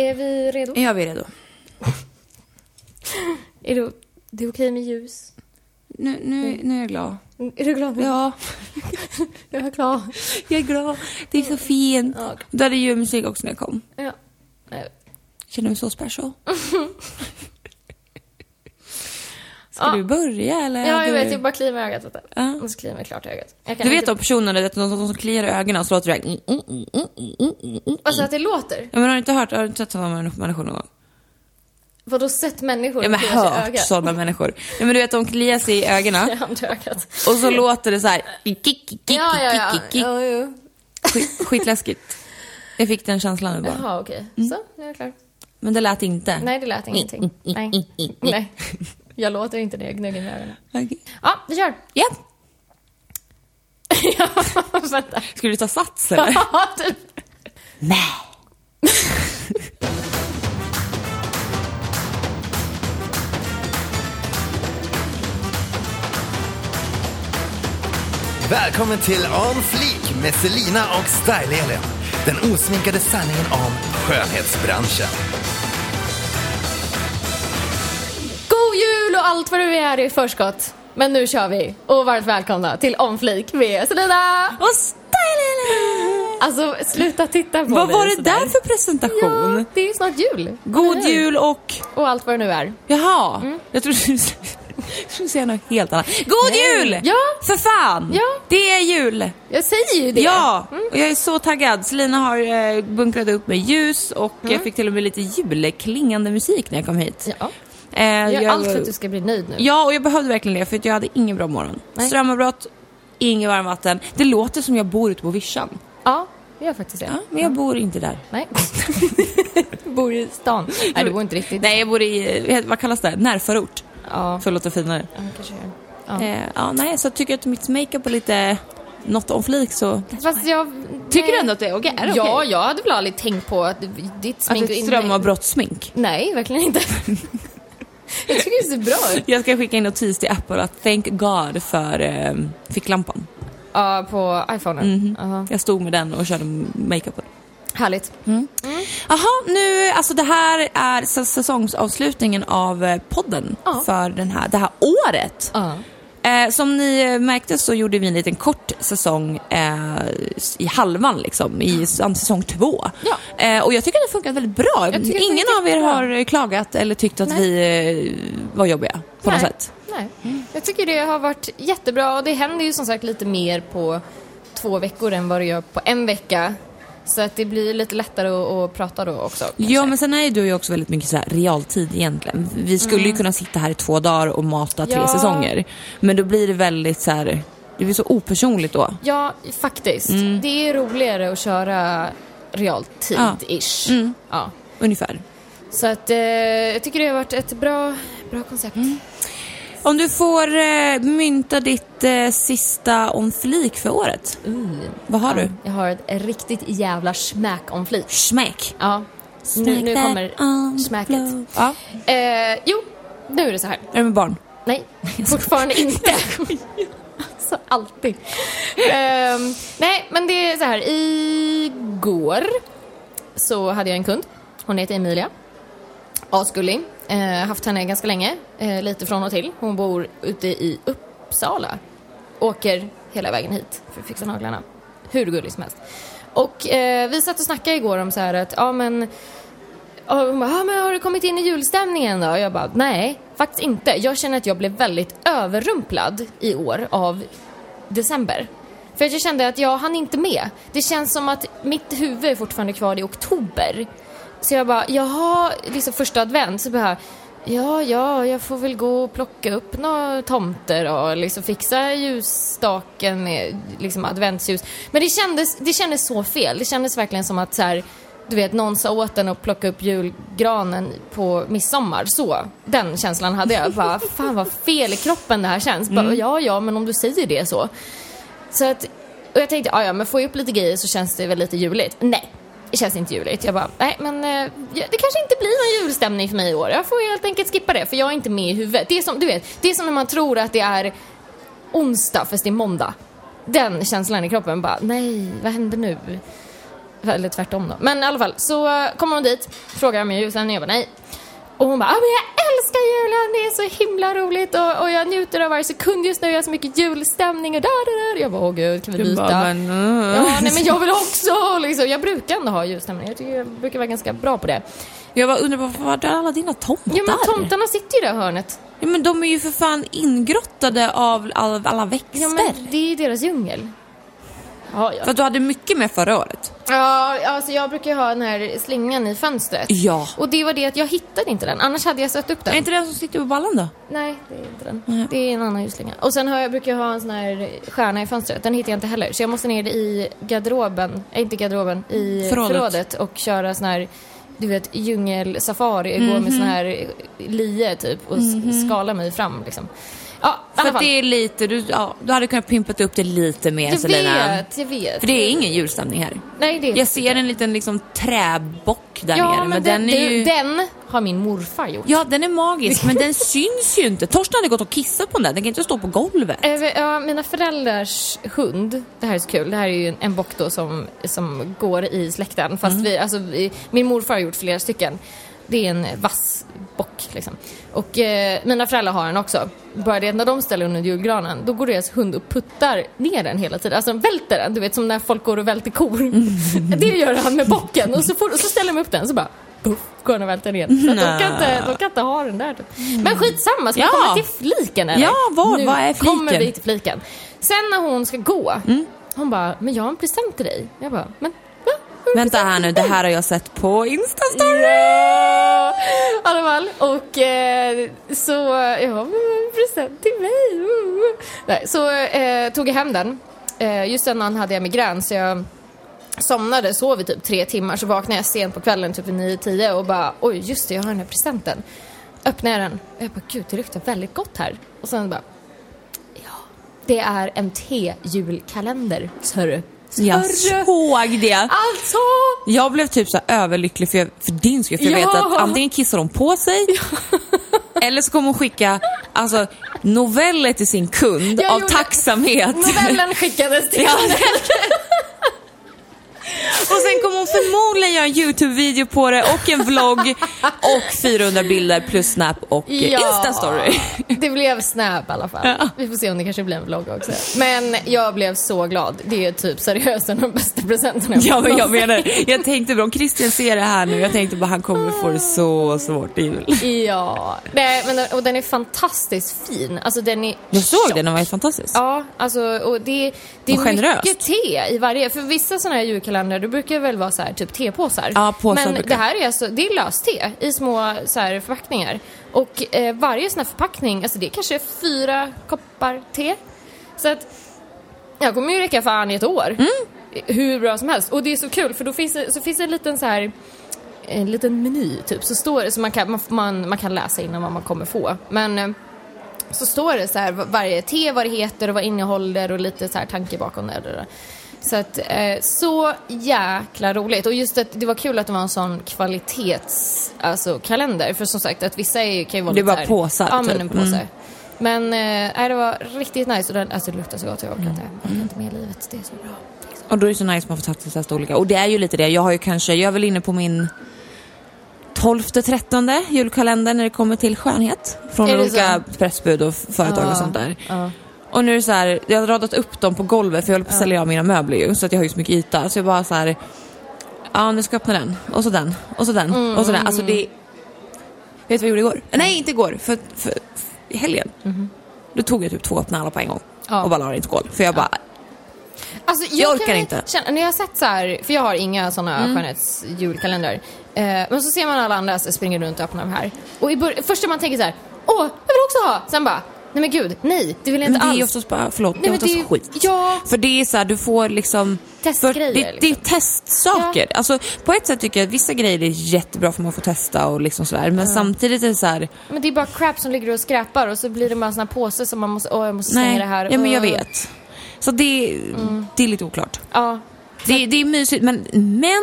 Är vi redo? Ja, vi är redo. Är det, det är okej med ljus? Nu, nu, nu är jag glad. Är du glad? Ja, Jag är glad. jag är glad. Det är så fint. Ja. Du hade julmusik också när jag kom. Ja. Nej. Känner mig så special. Ska Ja. du börja eller? Ja, jag du... vet. Jag bara kliar mig i ögat. Vet du. Ja. Jag ska klia mig klart i ögat. Jag Du vet inte... de personerna, de, de som kliar i ögonen och så låter det mm, mm, mm, mm, mm. Alltså att det låter? Ja, men har du inte hört, har du inte sett sådana människor någon gång? Vadå sett människor Ja men hört sådana människor. Ja men du vet de kliar sig i ögonen och så låter det så här. Ja, ja, ja. ja jo. Skit, skitläskigt. Jag fick den känslan nu bara. Jaha, okej. Mm. Så, jag är klar. Men det lät inte. Nej, det lät ingenting. Nej. Nej. Jag låter inte när jag gnuggar med ögonen. Okej. Ja, vi kör. Ja. ja, vänta. Skulle du ta sats eller? Ja, typ. Nej. Välkommen till On Fleek med Selina och Style-Elin. Den osminkade sanningen om skönhetsbranschen. God jul och allt vad du är i förskott. Men nu kör vi. Och varmt välkomna till On Fleek med Selina. Och style Alltså, sluta titta på Vad mig var det sådär. där för presentation? Ja, det är ju snart jul. God Eller jul och... Och allt vad det nu är. Jaha. Mm. Jag trodde du skulle säga något helt annat. God Nej. jul! Ja. För fan! Ja. Det är jul! Jag säger ju det. Ja! Och jag är så taggad. Selina har eh, bunkrat upp med ljus och jag fick till och med lite julklingande musik när jag kom hit. Mm. Ja. Eh, Gör jag- allt för att du ska bli nöjd nu. Ja, och jag behövde verkligen det för att jag hade ingen bra morgon. Nej. Strömavbrott, inget varmvatten. Det låter som jag bor ute på vischan. Ja, jag gör faktiskt det. Ja, men jag bor inte där. Nej. bor i stan. Nej, du bor inte riktigt. Nej, jag bor i, eh, vad kallas det? Närförort. Ja, För att låta finare. ja kanske gör. Ja. Eh, ja, nej, så tycker jag att mitt makeup är lite något om flik så... Fast jag... Tycker nej. du ändå att det är okej? Det Ja, okej? jag hade väl aldrig tänkt på att ditt Att smink... ett strömavbrottssmink? Nej, verkligen inte. jag tycker det ser bra ut. Jag ska skicka en notis till Apple att thank God för eh, ficklampan. Ja, på iPhonen. Mhm. Aha. Jag stod med den och körde makeupen. Härligt. Jaha, nu, alltså det här är säsongsavslutningen av eh, podden Ja. för den här, det här året. Ja. Eh, som ni eh, märkte så gjorde vi en liten kort säsong eh, i halvan liksom, i säsong två. Ja. Eh, och jag tycker att det funkar väldigt bra. Ingen av er jättebra. har klagat eller tyckt att Nej. vi eh, var jobbiga på något Nej. sätt. Nej. Jag tycker det har varit jättebra och det händer ju som sagt lite mer på två veckor än vad det gör på en vecka. Så att det blir lite lättare att, att prata då också. kanske. Ja, men sen är du ju också väldigt mycket så här realtid egentligen. Vi skulle ju kunna sitta här i två dagar och mata tre Mm. Ja. säsonger. Men då blir det väldigt så här, det blir så opersonligt då. Ja, faktiskt. Det är roligare att köra realtid-ish. Mm. Ja. Ungefär. Så att eh, jag tycker det har varit ett bra, bra koncept. Om du får eh, mynta ditt eh, sista om flik för året. Vad har du? Jag har ett riktigt jävla smack om flit. Smack. Ja. Nu, nu kommer smacket. Ja, Eh, jo, nu är det så här. är det med barn? Nej, fortfarande inte. alltså, alltid. Ehm, nej, men det är så här. Igår så hade jag en kund. Hon heter Emilia. Asgullig. Eh, haft henne ganska länge. Eh, lite från och till. Hon bor ute i Uppsala. Åker hela vägen hit för att fixa naglarna. Hur gullig som helst. Och eh, vi satt och snackade igår om så här att, ja men och hon bara, ah, men har du kommit in i julstämningen då? Och jag bara, nej, faktiskt inte. Jag känner att jag blev väldigt överrumplad i år av december. För att jag kände att jag hann inte med. Det känns som att mitt huvud är fortfarande kvar i oktober. Så jag bara, jaha, liksom första advent, så bara, ja, ja, jag får väl gå och plocka upp några tomter och liksom fixa ljusstaken med liksom adventsljus. Men det kändes, det kändes så fel. Det kändes verkligen som att så här, du vet, någon sa åt en att plocka upp julgranen på midsommar. Så, den känslan hade jag. Bara, fan vad fel i kroppen det här känns. Bara, ja, ja, men om du säger det så. Så att, och jag tänkte, ja, ja, men får jag upp lite grejer så känns det väl lite juligt. Nej, det känns inte juligt. Jag bara, nej, men eh, det kanske inte blir någon julstämning för mig i år. Jag får helt enkelt skippa det, för jag är inte med i huvudet. Det är som, du vet, det är som när man tror att det är onsdag fast det är måndag. Den känslan i kroppen bara, nej, vad händer nu? Eller tvärtom då. Men i alla fall, så eh, kommer hon dit, frågar om jag är julstämning, jag bara nej. Och hon bara, ah, men jag älskar julen, det är så himla roligt och, och jag njuter av varje sekund just nu, jag har så mycket julstämning och där, där, där. Jag bara, åh gud, kan vi byta? bara, men, uh. Ja, nej men jag vill också liksom. Jag brukar ändå ha julstämning, jag tycker jag brukar vara ganska bra på det. Jag bara undrar varför var är alla dina tomtar? Ja men tomtarna sitter ju där i hörnet. Ja, men de är ju för fan ingrottade av all, alla växter. Ja men det är ju deras djungel. Ja, ja. För du hade mycket med förra året. Ja, alltså jag brukar ju ha den här slingan i fönstret. Ja. Och det var det att jag hittade inte den, annars hade jag satt upp den. Är inte den som sitter på ballen då? Nej, det är inte den. Det är en annan ljusslinga. Och sen har jag, brukar jag ha en sån här stjärna i fönstret. Den hittar jag inte heller. Så jag måste ner i garderoben, äh, inte garderoben, i Förrådet. förrådet. och köra sån här, du vet, djungelsafari. Gå med sån här lie typ och s- skala mig fram liksom. Ja, För det är lite, du, ja, du hade kunnat pimpat upp det lite mer Jag Selina. vet, jag vet. För det är ingen julstämning här. Nej, det är Jag ser en liten liksom träbock där Ja, nere. men, Men, den, den, är ju... den har min morfar gjort. Ja, den är magisk, men den syns ju inte. Torsten hade gått och kissat på den där. Den kan inte stå på golvet. Ja, mina föräldrars hund, det här är så kul, det här är ju en bock då som, som går i släkten. Fast Mm. vi, alltså, vi, min morfar har gjort flera stycken. Det är en vass bock liksom. Och eh, mina föräldrar har den också. Bara det när de ställer under julgranen, då går deras hund och puttar ner den hela tiden. Alltså välter den, du vet som när folk går och välter kor. Mm. det gör han med bocken och så, får, så ställer de upp den så bara Puff, går den och välter ner. Så de, kan inte, de kan inte ha den där. Typ. Men skitsamma, ska vi Ja. komma till fliken eller? Ja, vad- nu vad är fliken? kommer vi till fliken. Sen när hon ska gå, Mm. hon bara, men jag har en present till dig. Jag bara, men va? Har du en Vänta här nu, det här har jag sett på Instastory. Ja! I alla fall, och eh, så, ja, en present till mig. Nej, så eh, tog jag hem den. Eh, just innan hade jag migrän så jag somnade, sov i typ tre timmar så vaknade jag sent på kvällen typ vid 9-10 och bara oj just det jag har den här presenten. Öppnade jag den och jag bara gud det luktar väldigt gott här. Och sen bara ja det är en te-julkalender. Hörru. Jag Hörru. såg det. Alltså! Jag blev typ så överlycklig för, jag, för din skull, för jag Ja. vet att antingen kissar hon på sig eller så kommer hon skicka alltså, noveller till sin kund Jag av gjorde- tacksamhet. Novellen skickades till Ja. Och sen kommer hon förmodligen göra en YouTube-video på det och en vlogg och 400 bilder plus Snap och eh, Insta-story. Det blev Snap i alla fall. Ja. Vi får se om det kanske blir en vlogg också. Men jag blev så glad. Det är typ seriöst en av de bästa presenterna Ja men jag menar, jag tänkte bara om Christian ser det här nu, jag tänkte bara han kommer få det så svårt i jul. Ja, Nej, men, och den är fantastiskt fin. Alltså den är Jag såg tjock. den, den var helt fantastisk. Ja, alltså och det, det är Och mycket te i varje. För vissa sådana här julkalendrar, det brukar väl vara så här, typ tepåsar. Ja, påsar Men brukar. det här är alltså, det är löst te i små så här, förpackningar. Och eh, varje sån här förpackning, alltså det är kanske fyra koppar te. Så att jag kommer ju räcka fan i ett år. Mm. Hur bra som helst. Och det är så kul för då finns det, så finns det en liten så här en liten meny typ, så står det, så man kan, man, man, man kan läsa innan vad man kommer få. Men eh, så står det så här va- varje te, vad det heter och vad det innehåller och lite så här tanke bakom det. det, det. Så att, eh, så jäkla roligt. Och just att det var kul att det var en sån kvalitets, alltså kalender. För som sagt att vissa är, kan ju vara Det lite så här- påsar, Ja men typ. en påse. Mm. Men eh, det var riktigt nice och den, alltså det luktar så gott så jag orkar inte, jag orkar inte med livet. Det är så bra. Liksom. Och då är det så nice man får testa olika. Och det är ju lite det, jag har ju kanske, jag är väl inne på min 12-13 julkalender när det kommer till skönhet. Från det olika pressbud och företag Ja, och sånt där. Ja. Och nu är det så här, jag har radat upp dem på golvet för jag håller på att sälja av mina möbler ju. Så att jag har ju så mycket yta. Så jag bara så här, ja nu ska jag öppna den. Och så den. Och så den. Mm, och så den. Alltså det... Vet du vad jag gjorde igår? Nej, inte igår. För, för, för i helgen. Då tog jag typ två öppna alla på en gång. Ja. Och bara la det i ett skål. För jag bara, Alltså, Jag orkar kan inte. Känna, när jag har sett så här, för jag har inga såna Mm. skönhetsjulkalendrar. Eh, men så ser man alla andra som springer runt och öppnar de här. Och i första man tänker så här, åh, jag vill också ha. Sen bara, nej men gud, nej, det vill jag Men inte det är ju alls. oftast bara, förlåt, Nej, det är men oftast det är- skit. ja. För det är så här, du får liksom... Testgrejer, det, det är liksom. testsaker. Alltså, på ett sätt tycker jag att vissa grejer är jättebra för man får testa och liksom sådär. Men samtidigt är det så här, Men det är bara crap som ligger och skräpar och så blir det bara såna påsar som man måste, åh jag måste slänga det här. ja men jag vet. Så det, det är lite oklart. Ja. Det, det är mysigt, men, men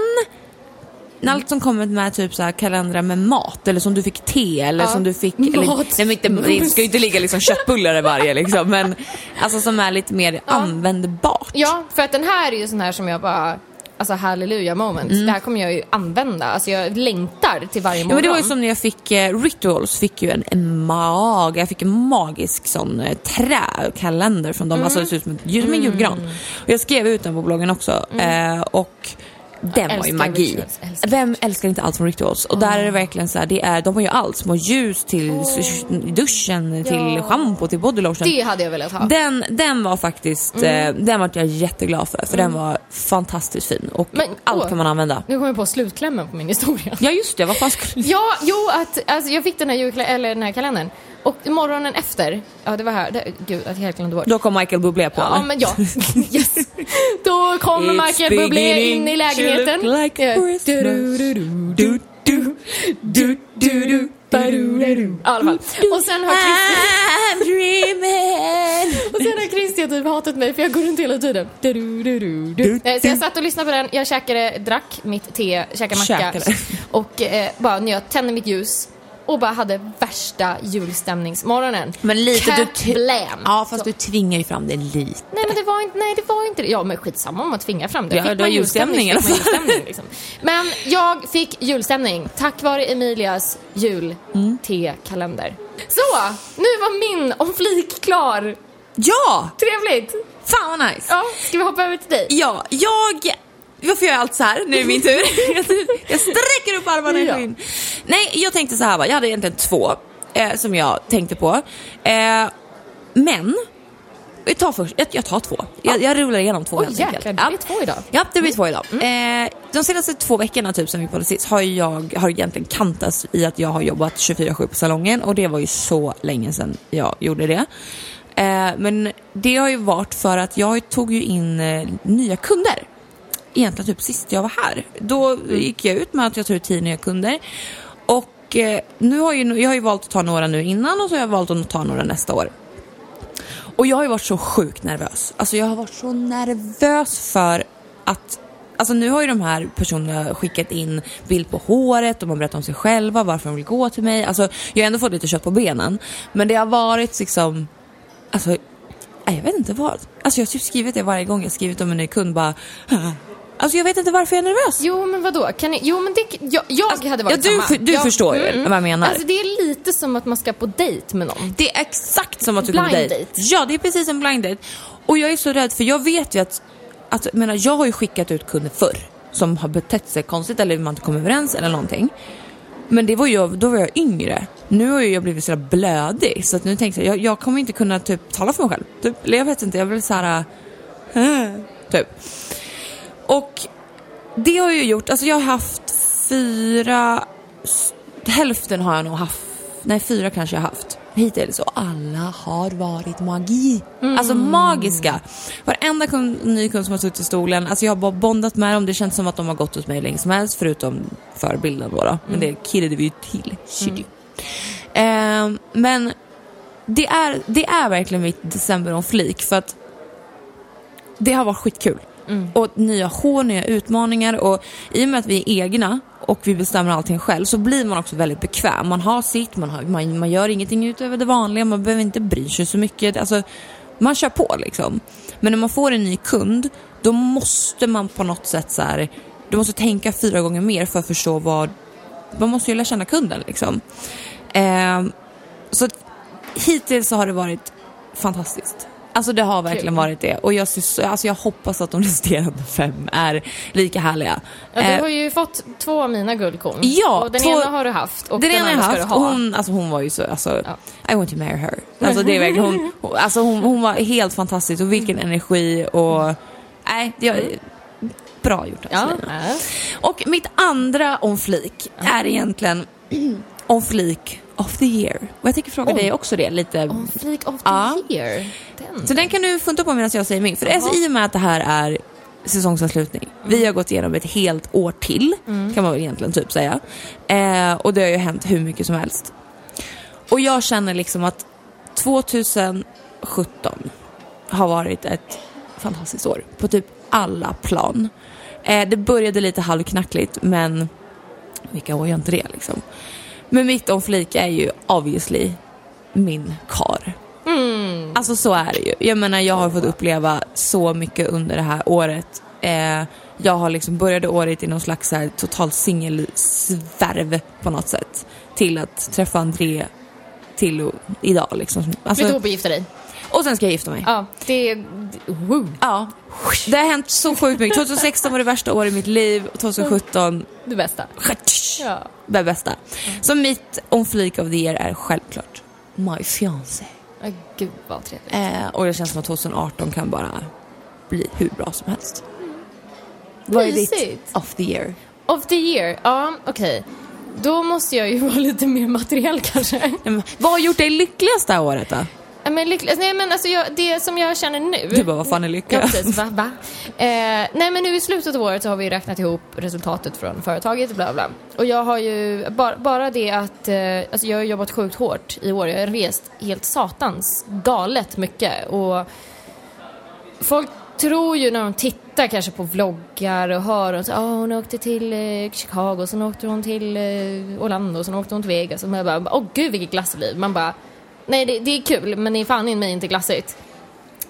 när allt som kommer med typ så här kalendrar med mat, eller som du fick te, eller Ja. som du fick... Mat. Eller, nej, men inte, det ska ju inte ligga liksom köttbullar i varje liksom, men alltså som är lite mer användbart. Ja, för att den här är ju sån här som jag bara, alltså halleluja moment. Det här kommer jag ju använda. Alltså jag längtar till varje Ja, morgon. men det var ju som när jag fick eh, Rituals, fick ju en, en mag, jag fick en magisk sån eh, träkalender från dem, alltså det ser ut som, ju- som en julgran. Och jag skrev ut den på bloggen också eh, och den var ju magi. Rituals, älskar. Vem älskar inte allt från Rituals? Och där är det verkligen så här, det är, de har ju allt, små ljus till s- duschen, till Ja. shampoo, till bodylotion. Det hade jag velat ha. Den, den var faktiskt, Mm. eh, den var jag jätteglad för, för den var fantastiskt fin och Men, allt åh. kan man använda. Nu kommer jag på slutklämmen på min historia. Ja just det, vad fan skulle Ja, jo, att, alltså, jag fick den här, julklä- eller den här kalendern. Och morgonen efter, ja det var här, det, gud att jag helt glömde bort. Då kom Michael Bublé på Ja, men ja. Yes. Då kommer It's Michael Bublé in i lägenheten. i alla fall. Och sen har Christian, I'm dreaming. och sen har Christian typ hatat mig för jag går runt hela tiden. Eh, Så jag satt och lyssnade på den, jag käkade, drack mitt te, käkade macka och eh, bara njöt, tände mitt ljus och bara hade värsta julstämningsmorgonen. Men lite du... Kablam! Ja fast du tvingar ju fram det lite. Nej men det var inte, nej det var inte det. Ja men skitsamma om man tvingar fram det. Ja, Fick det man var julstämning fick man julstämning, liksom. Men jag fick julstämning tack vare Emilias jul-te-kalender. Så, nu var min om flik klar. Ja! Trevligt! Fan vad nice. Ja, ska vi hoppa över till dig? Ja, jag... Varför gör jag allt så här? Nu är det min tur. jag sträcker upp armarna Ja. in. Nej, jag tänkte så här va. Jag hade egentligen två eh, som jag tänkte på. Eh, men, vi tar först, jag, jag tar två. Jag, jag rullar igenom två Oj helt jäklar, enkelt. det blir två idag. Ja, det blir två idag. Eh, de senaste två veckorna typ sen vi poddade sist har jag har egentligen kantats i att jag har jobbat 24-7 på salongen och det var ju så länge sedan jag gjorde det. Eh, men det har ju varit för att jag tog ju in eh, nya kunder. Egentligen typ sist jag var här. Då gick jag ut med att jag tog tio nya kunder. Och eh, nu har ju, jag har ju valt att ta några nu innan och så har jag valt att ta några nästa år. Och jag har ju varit så sjukt nervös. Alltså jag har varit så nervös för att Alltså nu har ju de här personerna skickat in bild på håret, de har berättat om sig själva, varför de vill gå till mig. Alltså jag har ändå fått lite kött på benen. Men det har varit liksom, alltså jag vet inte vad. Alltså jag har typ skrivit det varje gång jag skrivit om en ny kund bara Alltså jag vet inte varför jag är nervös. Jo men vadå, kan ni, jo men det, jag, jag hade varit ja, du, samma. du jag, förstår ju vad jag menar. Alltså det är lite som att man ska på dejt med någon. Det är exakt som att du kommer Blind dejt. date. Ja, det är precis en blind date. Och jag är så rädd för jag vet ju att, att jag, menar, jag har ju skickat ut kunder förr som har betett sig konstigt eller man inte kom överens eller någonting. Men det var ju, då var jag yngre. Nu har ju jag blivit så blödig så att nu tänkte jag, jag, jag kommer inte kunna typ tala för mig själv. Typ, eller jag vet inte, jag blir så här. äh, typ. Och det har ju gjort, alltså jag har haft fyra, hälften har jag nog haft, nej fyra kanske jag har haft hittills och alla har varit magi. Alltså magiska. Varenda kund, ny kund som har suttit i stolen, alltså jag har bara bondat med dem, det känns som att de har gått hos mig länge som helst förutom förebilden då, då. men det killade vi ju till. Mm. Ehm, men det är, det är verkligen mitt december om flik för att det har varit skitkul. Mm. Och nya hår, nya utmaningar och i och med att vi är egna och vi bestämmer allting själv så blir man också väldigt bekväm. Man har sitt, man, har, man, man gör ingenting utöver det vanliga, man behöver inte bry sig så mycket. Alltså, man kör på liksom. Men när man får en ny kund, då måste man på något sätt så här, du måste tänka fyra gånger mer för att förstå vad, man måste ju lära känna kunden liksom. Eh, så hittills så har det varit fantastiskt. Alltså det har verkligen Kul. varit det. Och jag, så- alltså jag hoppas att de resterande fem är lika härliga. Ja, du Eh, har ju fått två av mina guldkorn. Ja, och den två- ena har du haft och den den, ena jag andra ska haft du och ha. hon, alltså hon var ju så, alltså, Ja. I want to marry her. Alltså det är verkligen, hon, hon- alltså hon, hon var helt fantastisk och vilken energi och, nej, det är bra gjort Ja. alltså. Och mitt andra om flik är egentligen om flik of the year. Och jag tänker fråga Oj. dig också det lite. On fleek of the Ja. year. Den. Så den kan du funta på medan jag säger min. För så, i och med att det här är säsongsavslutning. Vi har gått igenom ett helt år till, kan man väl egentligen typ säga. Eh, och det har ju hänt hur mycket som helst. Och jag känner liksom att 2017 har varit ett fantastiskt år på typ alla plan. Eh, det började lite halvknackligt men vilka år gör inte det liksom? Men mitt om flik är ju obviously min kar. Mm. Alltså så är det ju. Jag menar jag har fått uppleva så mycket under det här året. Eh, jag har liksom började året i någon slags här, total singelsvärv på något sätt. Till att träffa André till idag liksom. Flytta Alltså, ihop och gifta dig. Och sen ska jag gifta mig. Ja, det är... Woo. Ja. Det har hänt så sjukt mycket. 2016 var det värsta året i mitt liv och 2017 Det bästa. Ja. det bästa. Så mitt on fleek of the year är självklart my fiancé. Gud vad trevligt. Eh, och det känns som att 2018 kan bara bli hur bra som helst. Vad är ditt of the year? Of the year, ja okej. Då måste jag ju vara lite mer materiell kanske. Vad har gjort dig lyckligast det här året då? Men lycklig, nej men alltså jag, det som jag känner nu. Du bara, vad fan är lycka? Ja precis, va? va? Eh, nej men nu i slutet av året så har vi räknat ihop resultatet från företaget bla bla. Och jag har ju, bara, bara det att, eh, alltså jag har jobbat sjukt hårt i år. Jag har rest helt satans galet mycket. Och folk tror ju när de tittar kanske på vloggar och hör och så, ah, hon åkte till eh, Chicago, sen åkte hon till eh, Orlando, sen åkte hon till Vegas. Och man bara, åh gud vilket glassliv. Man bara, nej det, det är kul men det är fan i mig inte glassigt.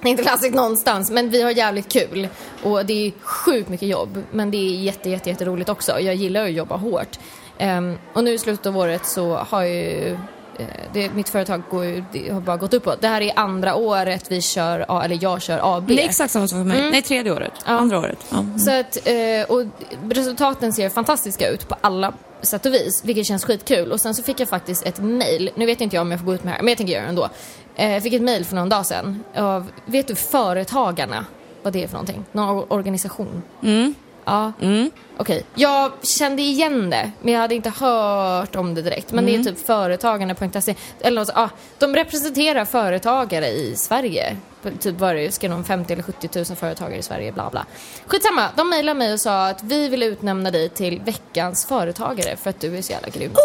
Det är inte glassigt någonstans, men vi har jävligt kul. Och det är sjukt mycket jobb, men det är jätte, jätte, jätteroligt också. Jag gillar att jobba hårt. Ehm, och nu i slutet av året så har ju, eh, det, mitt företag går, det har bara gått uppåt. Det här är andra året vi kör, eller jag kör AB. Det är exakt samma sak för mig. Nej, tredje året. Ja. Andra året. Ja. Så att, eh, och resultaten ser fantastiska ut på alla sätt och vis, vilket känns skitkul. Och sen så fick jag faktiskt ett mail, nu vet inte jag om jag får gå ut med det här, men jag tänker göra det ändå. Eh, jag fick ett mail för någon dag sedan av, vet du, Företagarna, vad det är för någonting? Någon organisation? Mm. Ja, Mm. okej. Jag kände igen det, men jag hade inte hört om det direkt. Men Mm. det är typ företagarna.se. Eller något, så- ja, de representerar företagare i Sverige. Typ var det, ska någon 50 eller 70 000 företagare i Sverige, bla bla. Skitsamma, de mejlade mig och sa att vi vill utnämna dig till veckans företagare för att du är så jävla grym. Typ.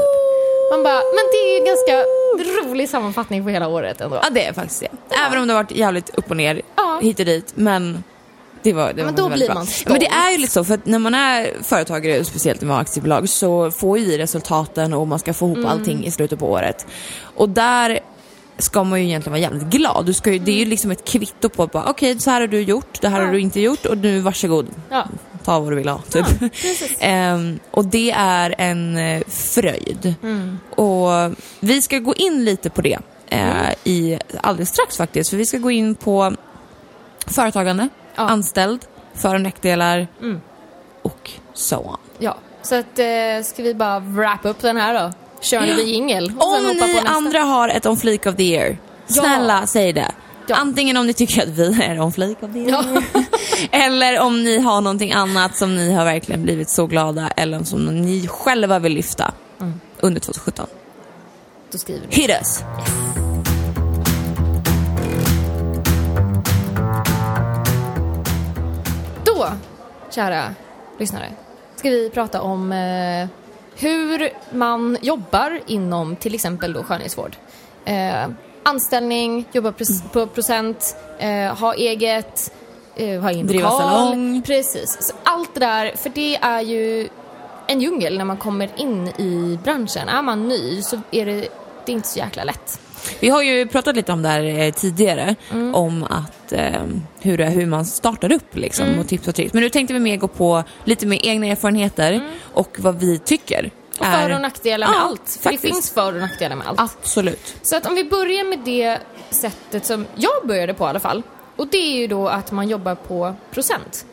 Man bara, men det är ju en ganska rolig sammanfattning på hela året ändå. ja, det är faktiskt det. Även om det har varit jävligt upp och ner Ja. hit och dit. Men det var, det Men då blir bra. man Ja, Men det stolt. är ju lite så, för att när man är företagare, speciellt när man har aktiebolag, så får ju vi resultaten och man ska få ihop Mm. allting i slutet på året. Och där ska man ju egentligen vara jävligt glad. Du ska ju, det är ju liksom ett kvitto på att bara, okej, så här har du gjort, det här har Ja. du inte gjort och nu varsågod, Ja, ta vad du vill ha. Typ. precis. Ehm, och det är en eh, fröjd. Mm. Och vi ska gå in lite på det eh, i, alldeles strax faktiskt. För vi ska gå in på företagande, Ja. anställd, för och nackdelar Mm. och so on. Ja, så att, eh, ska vi bara wrap upp den här då? Kör lite jingel Om ni andra har ett on fleek of the year, Ja. snälla säg det. Ja. Antingen om ni tycker att vi är on fleek of the year. Ja. Eller om ni har någonting annat som ni har verkligen blivit så glada eller som ni själva vill lyfta Mm. under 2017. Då skriver ni. Hit us! Då, kära lyssnare, ska vi prata om eh, hur man jobbar inom till exempel då skönhetsvård. Eh, anställning, jobba pres- på procent, eh, ha eget, eh, ha egen Driva lokal. salong. Precis. Så allt det där, för det är ju en djungel när man kommer in i branschen. Är man ny så är det, det är inte så jäkla lätt. Vi har ju pratat lite om det här eh, tidigare, Mm. om att eh, hur, hur man startar upp liksom, Mm. och tips och tricks. Men nu tänkte vi mer gå på lite mer egna erfarenheter och vad vi tycker. Mm. Och för och nackdelar med Ja, allt. För faktiskt. det finns för och nackdelar med allt. Absolut. Så att om vi börjar med det sättet som jag började på i alla fall. Och det är ju då att man jobbar på procent.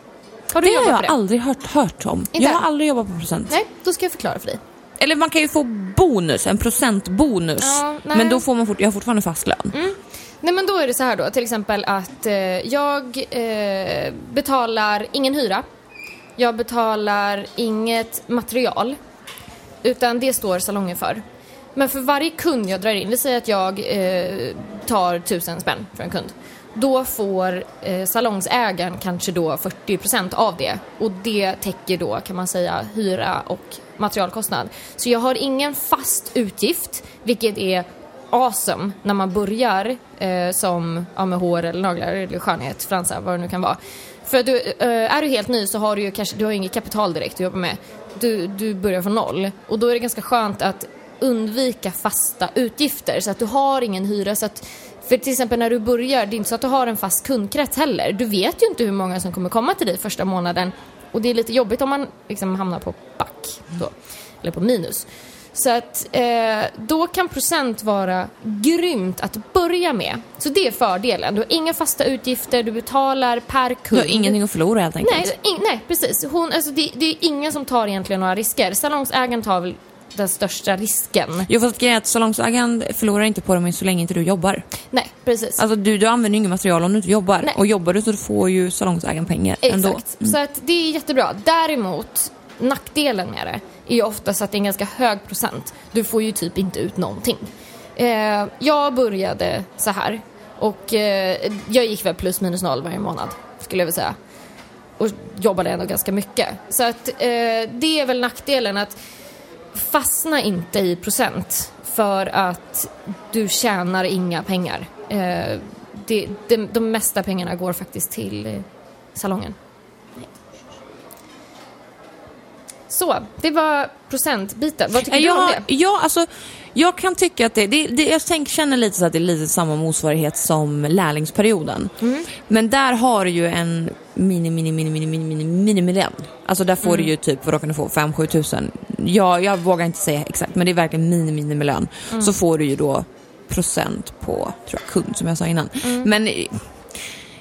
Har du Det har jobbat jag på det? aldrig hört, hört om. Inte? Jag har aldrig jobbat på procent. Nej, då ska jag förklara för dig. Eller man kan ju få bonus, en procentbonus. Ja, men då får man fort, jag har fortfarande fast lön. Nej men då är det så här då, till exempel att eh, jag eh, betalar ingen hyra. Jag betalar inget material. Utan det står salongen för. Men för varje kund jag drar in, vi säger att jag eh, tar tusen spänn för en kund. Då får eh, salongsägaren kanske då 40% av det. Och det täcker då kan man säga hyra och materialkostnad. Så jag har ingen fast utgift, vilket är awesome när man börjar eh, som ja, med hår eller naglar eller skönhet, fransar, vad det nu kan vara. För du, eh, är du helt ny så har du ju kanske, du har inget kapital direkt att jobba med. Du, du börjar från noll. Och då är det ganska skönt att undvika fasta utgifter så att du har ingen hyra så att för till exempel när du börjar, det är inte så att du har en fast kundkrets heller. Du vet ju inte hur många som kommer komma till dig första månaden. Och det är lite jobbigt om man liksom hamnar på back då. Eller på minus. Så att eh, då kan procent vara grymt att börja med. Så det är fördelen. Du har inga fasta utgifter, du betalar per Du kund. har ingenting att förlora helt enkelt. Nej, in, nej precis. Hon, alltså, det, det är ingen som tar egentligen några risker. Salongsägaren tar väl den största risken. Jo fast grejen är att salongsägaren förlorar inte på dem så länge inte du jobbar. Nej, precis. Alltså du, du använder inget material om du inte jobbar. Nej. Och jobbar du så får ju salongsägaren pengar ändå. Exakt. Så att det är jättebra. Däremot, nackdelen med det är ju oftast att det är en ganska hög procent. Du får ju typ inte ut någonting. Eh, jag började så här och eh, jag gick väl plus minus noll varje månad skulle jag vilja säga. Och jobbade ändå ganska mycket. Så att eh, det är väl nackdelen att fastna inte i procent för att du tjänar inga pengar. Eh, det, de, de mesta pengarna går faktiskt till eh, salongen. Så, det var procentbiten. Vad tycker du om det? ja, alltså jag kan tycka att det, det, det jag tänk, känner lite så att det är lite samma motsvarighet som lärlingsperioden. Mm. Men där har du ju en mini, mini, mini, mini, mini, mini, minimilön. Alltså där får Mm. du ju typ, vad kan du få, 5-7 tusen. Ja, jag vågar inte säga exakt, men det är verkligen mini, minimilön. Mm. Så får du ju då procent på, tror jag, kund som jag sa innan. Mm. Men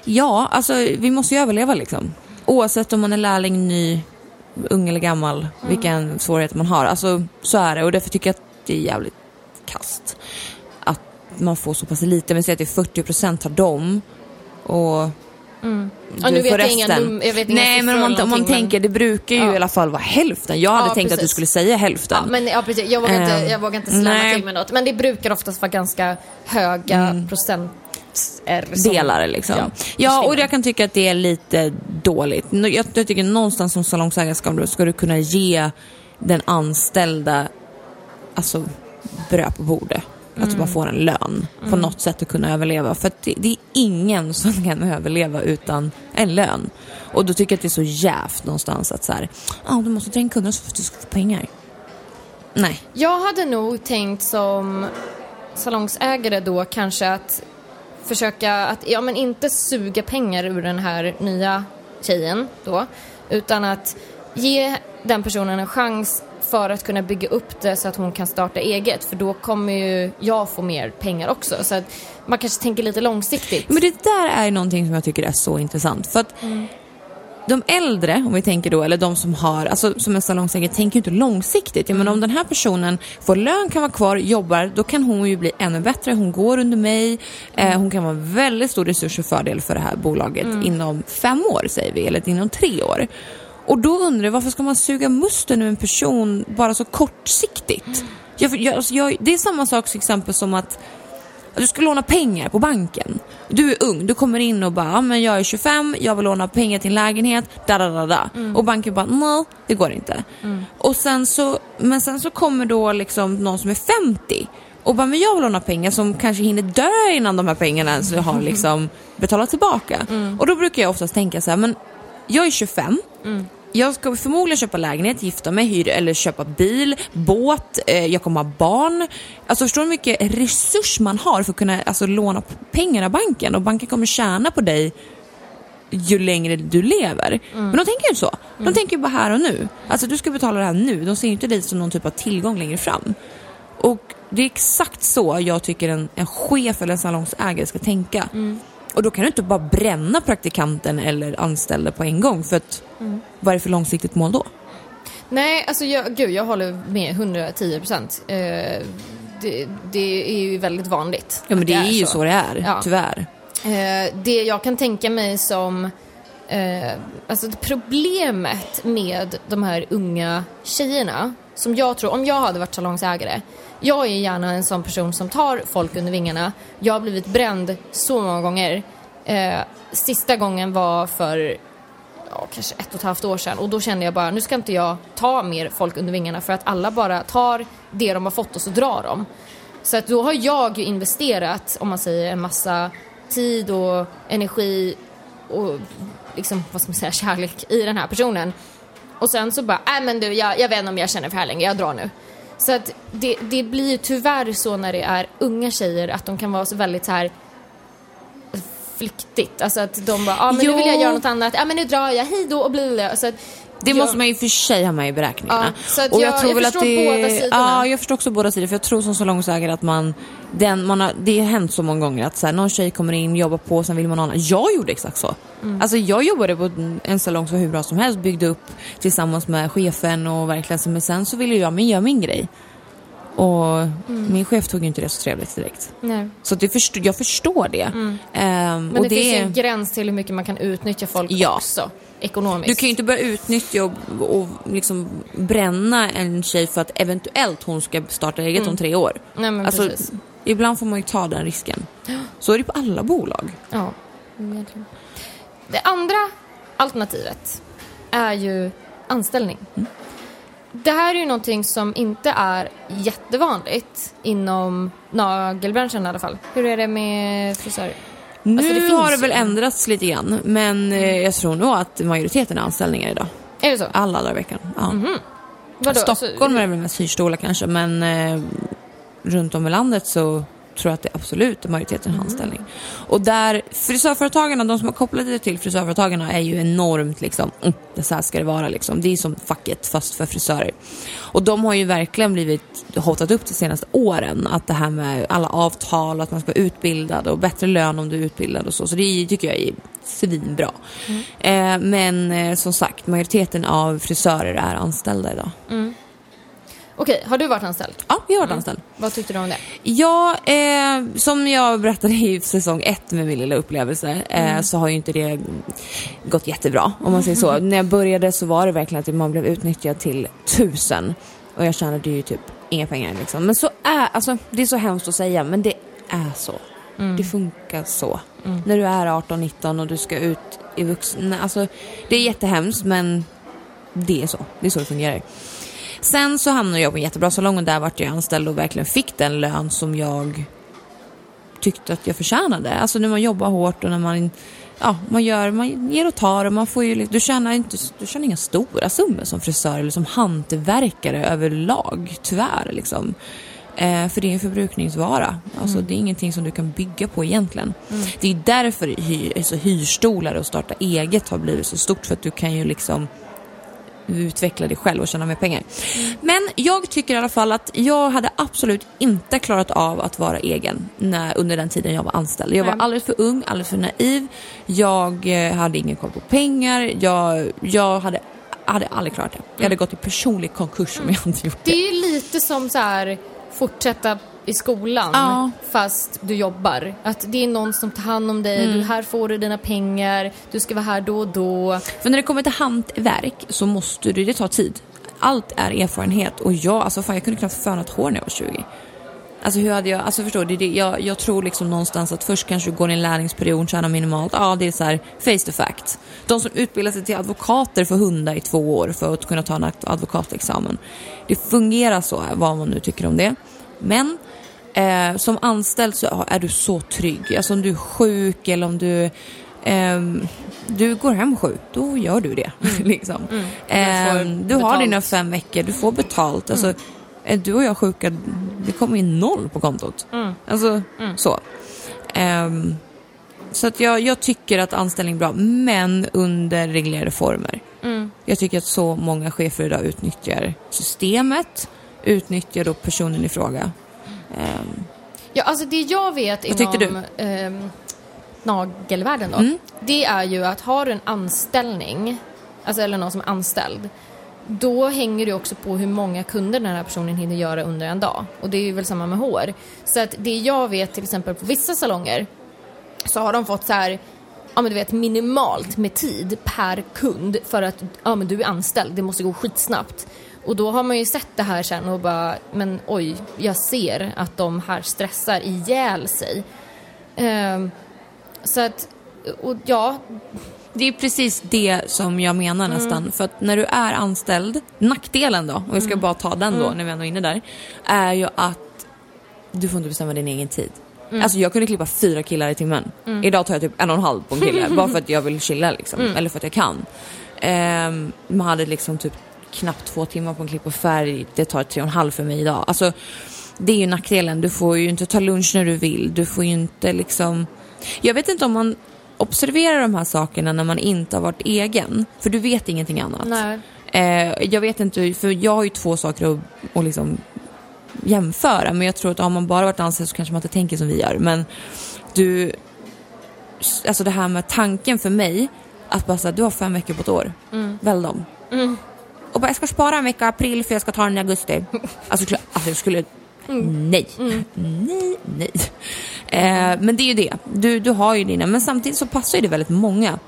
ja, alltså vi måste ju överleva liksom. Oavsett om man är lärling, ny, ung eller gammal, Mm. vilken svårighet man har. Alltså så är det och därför tycker jag att det är jävligt kast att man får så pass lite. Men säg att det är 40 procent av dem och Ja, du nu vet får jag inga jag vet inga Nej, men om man, om man tänker, det brukar ju Ja. i alla fall vara hälften. Jag hade Ja, tänkt att du precis. skulle säga hälften. Ja, men, ja, precis. Jag vågar, inte, Ehm, jag vågar inte slamma nej. till med något. Men det brukar oftast vara ganska höga procent som- Delar liksom. Ja, Ja, och jag kan tycka att det är lite dåligt. Jag, jag tycker någonstans som salongsägare ska, du- ska du kunna ge den anställda alltså, bröd på bordet. Att Mm. man får en lön på något sätt att kunna överleva. För det, det är ingen som kan överleva utan en lön. Och då tycker jag att det är så jävligt någonstans att så här, ah, du måste ta in kunder för att du ska få pengar. Nej. Jag hade nog tänkt som salongsägare då kanske att försöka att, ja men inte suga pengar ur den här nya tjejen då, utan att ge den personen en chans för att kunna bygga upp det så att hon kan starta eget, för då kommer ju jag få mer pengar också. Så att man kanske tänker lite långsiktigt. Men det där är någonting som jag tycker är så intressant. För att de äldre, om vi tänker då, eller de som har, alltså som en salongsägare, tänker ju inte långsiktigt. Jag menar om den här personen får lön, kan vara kvar, jobbar, då kan hon ju bli ännu bättre. Hon går under mig, eh, hon kan vara en väldigt stor resurs och fördel för det här bolaget inom fem år, säger vi, eller inom tre år. Och då undrar jag, varför ska man suga musten ur en person bara så kortsiktigt? Jag, jag, alltså jag, det är samma sak till exempel som att du ska låna pengar på banken. Du är ung, du kommer in och bara, men jag är 25, jag vill låna pengar till en lägenhet, da da da da. Och banken bara, nej, det går inte. Och sen så, men sen så kommer då liksom någon som är 50 och bara, men jag vill låna pengar som kanske hinner dö innan de här pengarna ens har liksom betalat tillbaka. Och då brukar jag oftast tänka så här, men jag är 25, jag ska förmodligen köpa lägenhet, gifta mig, hyra eller köpa bil, båt, eh, jag kommer ha barn. Alltså förstår du hur mycket resurs man har för att kunna alltså, låna pengar av banken och banken kommer tjäna på dig ju längre du lever. Men de tänker ju inte så. De tänker ju bara här och nu. Alltså du ska betala det här nu. De ser ju inte dig som någon typ av tillgång längre fram. Och det är exakt så jag tycker en, en chef eller en salongsägare ska tänka. Och då kan du inte bara bränna praktikanten eller anställda på en gång för att vad är det för långsiktigt mål då? Nej, alltså jag, gud, jag håller med 110 procent. Eh, det, det är ju väldigt vanligt. Ja men att det är ju så det är, Ja. tyvärr. Eh, det jag kan tänka mig som eh, alltså det problemet med de här unga tjejerna, som jag tror, om jag hade varit salongsägare, jag är gärna en sån person som tar folk under vingarna. Jag har blivit bränd så många gånger. Eh, sista gången var för ja, kanske ett och ett halvt år sedan och då kände jag bara, nu ska inte jag ta mer folk under vingarna för att alla bara tar det de har fått och så drar de. Så att då har jag ju investerat, om man säger en massa tid och energi och liksom, vad ska man säga, kärlek i den här personen. Och sen så bara, nej men du, jag, jag vet inte om jag känner för det här längre, jag drar nu. Så att det, det blir tyvärr så när det är unga tjejer att de kan vara så väldigt så här flyktigt. Alltså att de bara, ja ah, men jo. nu vill jag göra något annat, ja ah, men nu drar jag, hej då och blir Så att det jag- måste man ju för sig ha med i beräkningarna. Ja, så att jag- jag förstår båda sidorna. Ja, jag förstår också båda sidor. För jag tror som salongsägare att man, den, man har, det har hänt så många gånger att så här, någon tjej kommer in, jobbar på, sen vill man ha annan. Jag gjorde exakt så. Mm. Alltså jag jobbade på en- salong som var hur bra som helst, byggde upp tillsammans med chefen och verkligen, så- men sen så ville jag men göra min grej. Och min chef tog ju inte det så trevligt direkt. Nej. Så att det först, jag förstår det. Ehm, Men och det, finns ju en gräns till hur mycket man kan utnyttja folk Ja. också, ekonomiskt. Du kan ju inte börja utnyttja och, och liksom bränna en tjej för att eventuellt hon ska starta eget om tre år. Nej men Alltså, precis. ibland får man ju ta den risken. Så är det på alla bolag. Ja, egentligen. Det andra alternativet är ju anställning. Det här är ju någonting som inte är jättevanligt inom nagelbranschen i alla fall. Hur är det med frisörer? Nu Alltså, det finns har det väl. Mm. ändrats lite grann, men eh, jag tror nog att majoriteten är anställningar idag. Är det så? Alla dagar i veckan. Ja. Vadå? Stockholm Alltså, är väl mest hyrstolar kanske, men eh, runt om i landet så tror att det absolut är majoriteten Mm. anställning. Och där frisörföretagarna, de som har kopplat det till frisörföretagarna är ju enormt liksom, mm, det så här ska det vara liksom. Det är som facket fast för frisörer. Och de har ju verkligen blivit hotat upp de senaste åren att det här med alla avtal, att man ska vara utbildad och bättre lön om du är utbildad och så. Så det tycker jag är svinbra. Eh, men eh, som sagt, majoriteten av frisörer är anställda idag. Okej, har du varit anställd? Ja, jag har varit anställd. Vad tyckte du om det? Ja, eh, som jag berättade i säsong ett med min lilla upplevelse eh, så har ju inte det gått jättebra om man säger så. När jag började så var det verkligen att man blev utnyttjad till tusen och jag tjänade ju typ inga pengar liksom. Men så är, alltså det är så hemskt att säga men det är så. Det funkar så. När du är 18-19 och du ska ut i vuxen, alltså det är jättehemskt men det är så. Det är så det fungerar. Sen så hamnade jag på en jättebra salong och där vart jag anställd och verkligen fick den lön som jag tyckte att jag förtjänade. Alltså när man jobbar hårt och när man, ja, man, gör, man ger och tar och man får ju, du tjänar, inte, du tjänar inga stora summor som frisör eller som hantverkare överlag, tyvärr liksom. Eh, för det är en förbrukningsvara. Alltså det är ingenting som du kan bygga på egentligen. Det är därför hy, alltså, hyrstolar och starta eget har blivit så stort för att du kan ju liksom utveckla dig själv och tjäna mer pengar. Men jag tycker i alla fall att jag hade absolut inte klarat av att vara egen när, under den tiden jag var anställd. Jag var alldeles för ung, alldeles för naiv. Jag eh, hade ingen koll på pengar. Jag, jag hade, hade aldrig klarat det. Jag hade gått i personlig konkurs om jag inte gjort Det det. är lite som så här fortsätta i skolan Ja. fast du jobbar. Att det är någon som tar hand om dig, Mm. du, här får du dina pengar, du ska vara här då och då. För när det kommer till hantverk så måste du, det tar tid. Allt är erfarenhet och jag, alltså fan jag kunde knappt föna ett hår när jag var 20. Alltså hur hade jag, alltså förstår du, det, jag, jag tror liksom någonstans att först kanske du går i en lärlingsperiod, tjänar minimalt, ja det är så här face to fact. De som utbildar sig till advokater får hunda i två år för att kunna ta en ad- advokatexamen. Det fungerar så, vad man nu tycker om det. Men eh, som anställd så är du så trygg. Alltså om du är sjuk eller om du ehm, du går hem sjuk, då gör du det. liksom. Mm. Får du har. Mm. dina fem veckor, du får betalt. Alltså, är du och jag sjuka, det kommer in noll på kontot. Mm. Alltså så. Ehm, så att jag, jag tycker att anställning är bra, men under reglerade former. Mm. Jag tycker att så många chefer idag utnyttjar systemet, utnyttjar då personen i fråga. Ehm, Ja, alltså det jag vet inom ehm, nagelvärlden då, Mm. det är ju att har du en anställning, alltså eller någon som är anställd, då hänger det också på hur många kunder den här personen hinner göra under en dag. Och det är ju väl samma med hår. Så att det jag vet till exempel på vissa salonger så har de fått så här, ja men du vet minimalt med tid per kund för att ja men du är anställd, det måste gå skitsnabbt. Och då har man ju sett det här sen och bara, men oj, jag ser att de här stressar ihjäl sig. Ehm, så att, och ja, Det är precis det som jag menar nästan. För att när du är anställd, nackdelen då, och jag ska bara ta den då när vi ändå är inne där, är ju att du får inte bestämma din egen tid. Alltså jag kunde klippa fyra killar i timmen. Idag tar jag typ en och en halv på en kille, bara för att jag vill chilla liksom. Eller för att jag kan. Ehm, man hade liksom typ knappt två timmar på en klipp och färg, det tar tre och en halv för mig idag. Alltså det är ju nackdelen, du får ju inte ta lunch när du vill, du får ju inte liksom Jag vet inte om man observerar de här sakerna när man inte har varit egen. För du vet ingenting annat. Nej. Eh, jag vet inte, för jag har ju två saker att, att liksom jämföra. Men jag tror att har man bara varit anställd så kanske man inte tänker som vi gör. Men du, alltså det här med tanken för mig, att bara säga du har fem veckor på ett år, välj dem. Och bara, jag ska spara en vecka april för jag ska ta den i augusti. Alltså, alltså jag skulle, nej, nej, nej. Eh, men det är ju det, du, du har ju dina, men samtidigt så passar ju det väldigt många.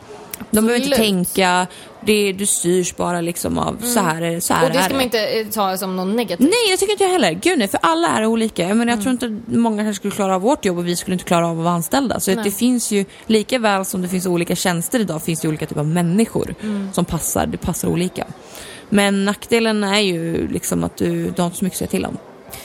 De behöver inte Absolut. tänka, det, du styrs bara liksom av så här, är det, så här Och det ska man inte eh, ta som någon negativt. Nej, jag tycker inte jag heller. Gud nej, för alla är olika. Jag, menar, jag tror inte många kanske skulle klara av vårt jobb och vi skulle inte klara av att vara anställda. Så det finns ju, lika väl som det finns olika tjänster idag, finns det olika typer av människor som passar. Det passar olika. Men nackdelen är ju liksom att du, du har inte så mycket att säga till om.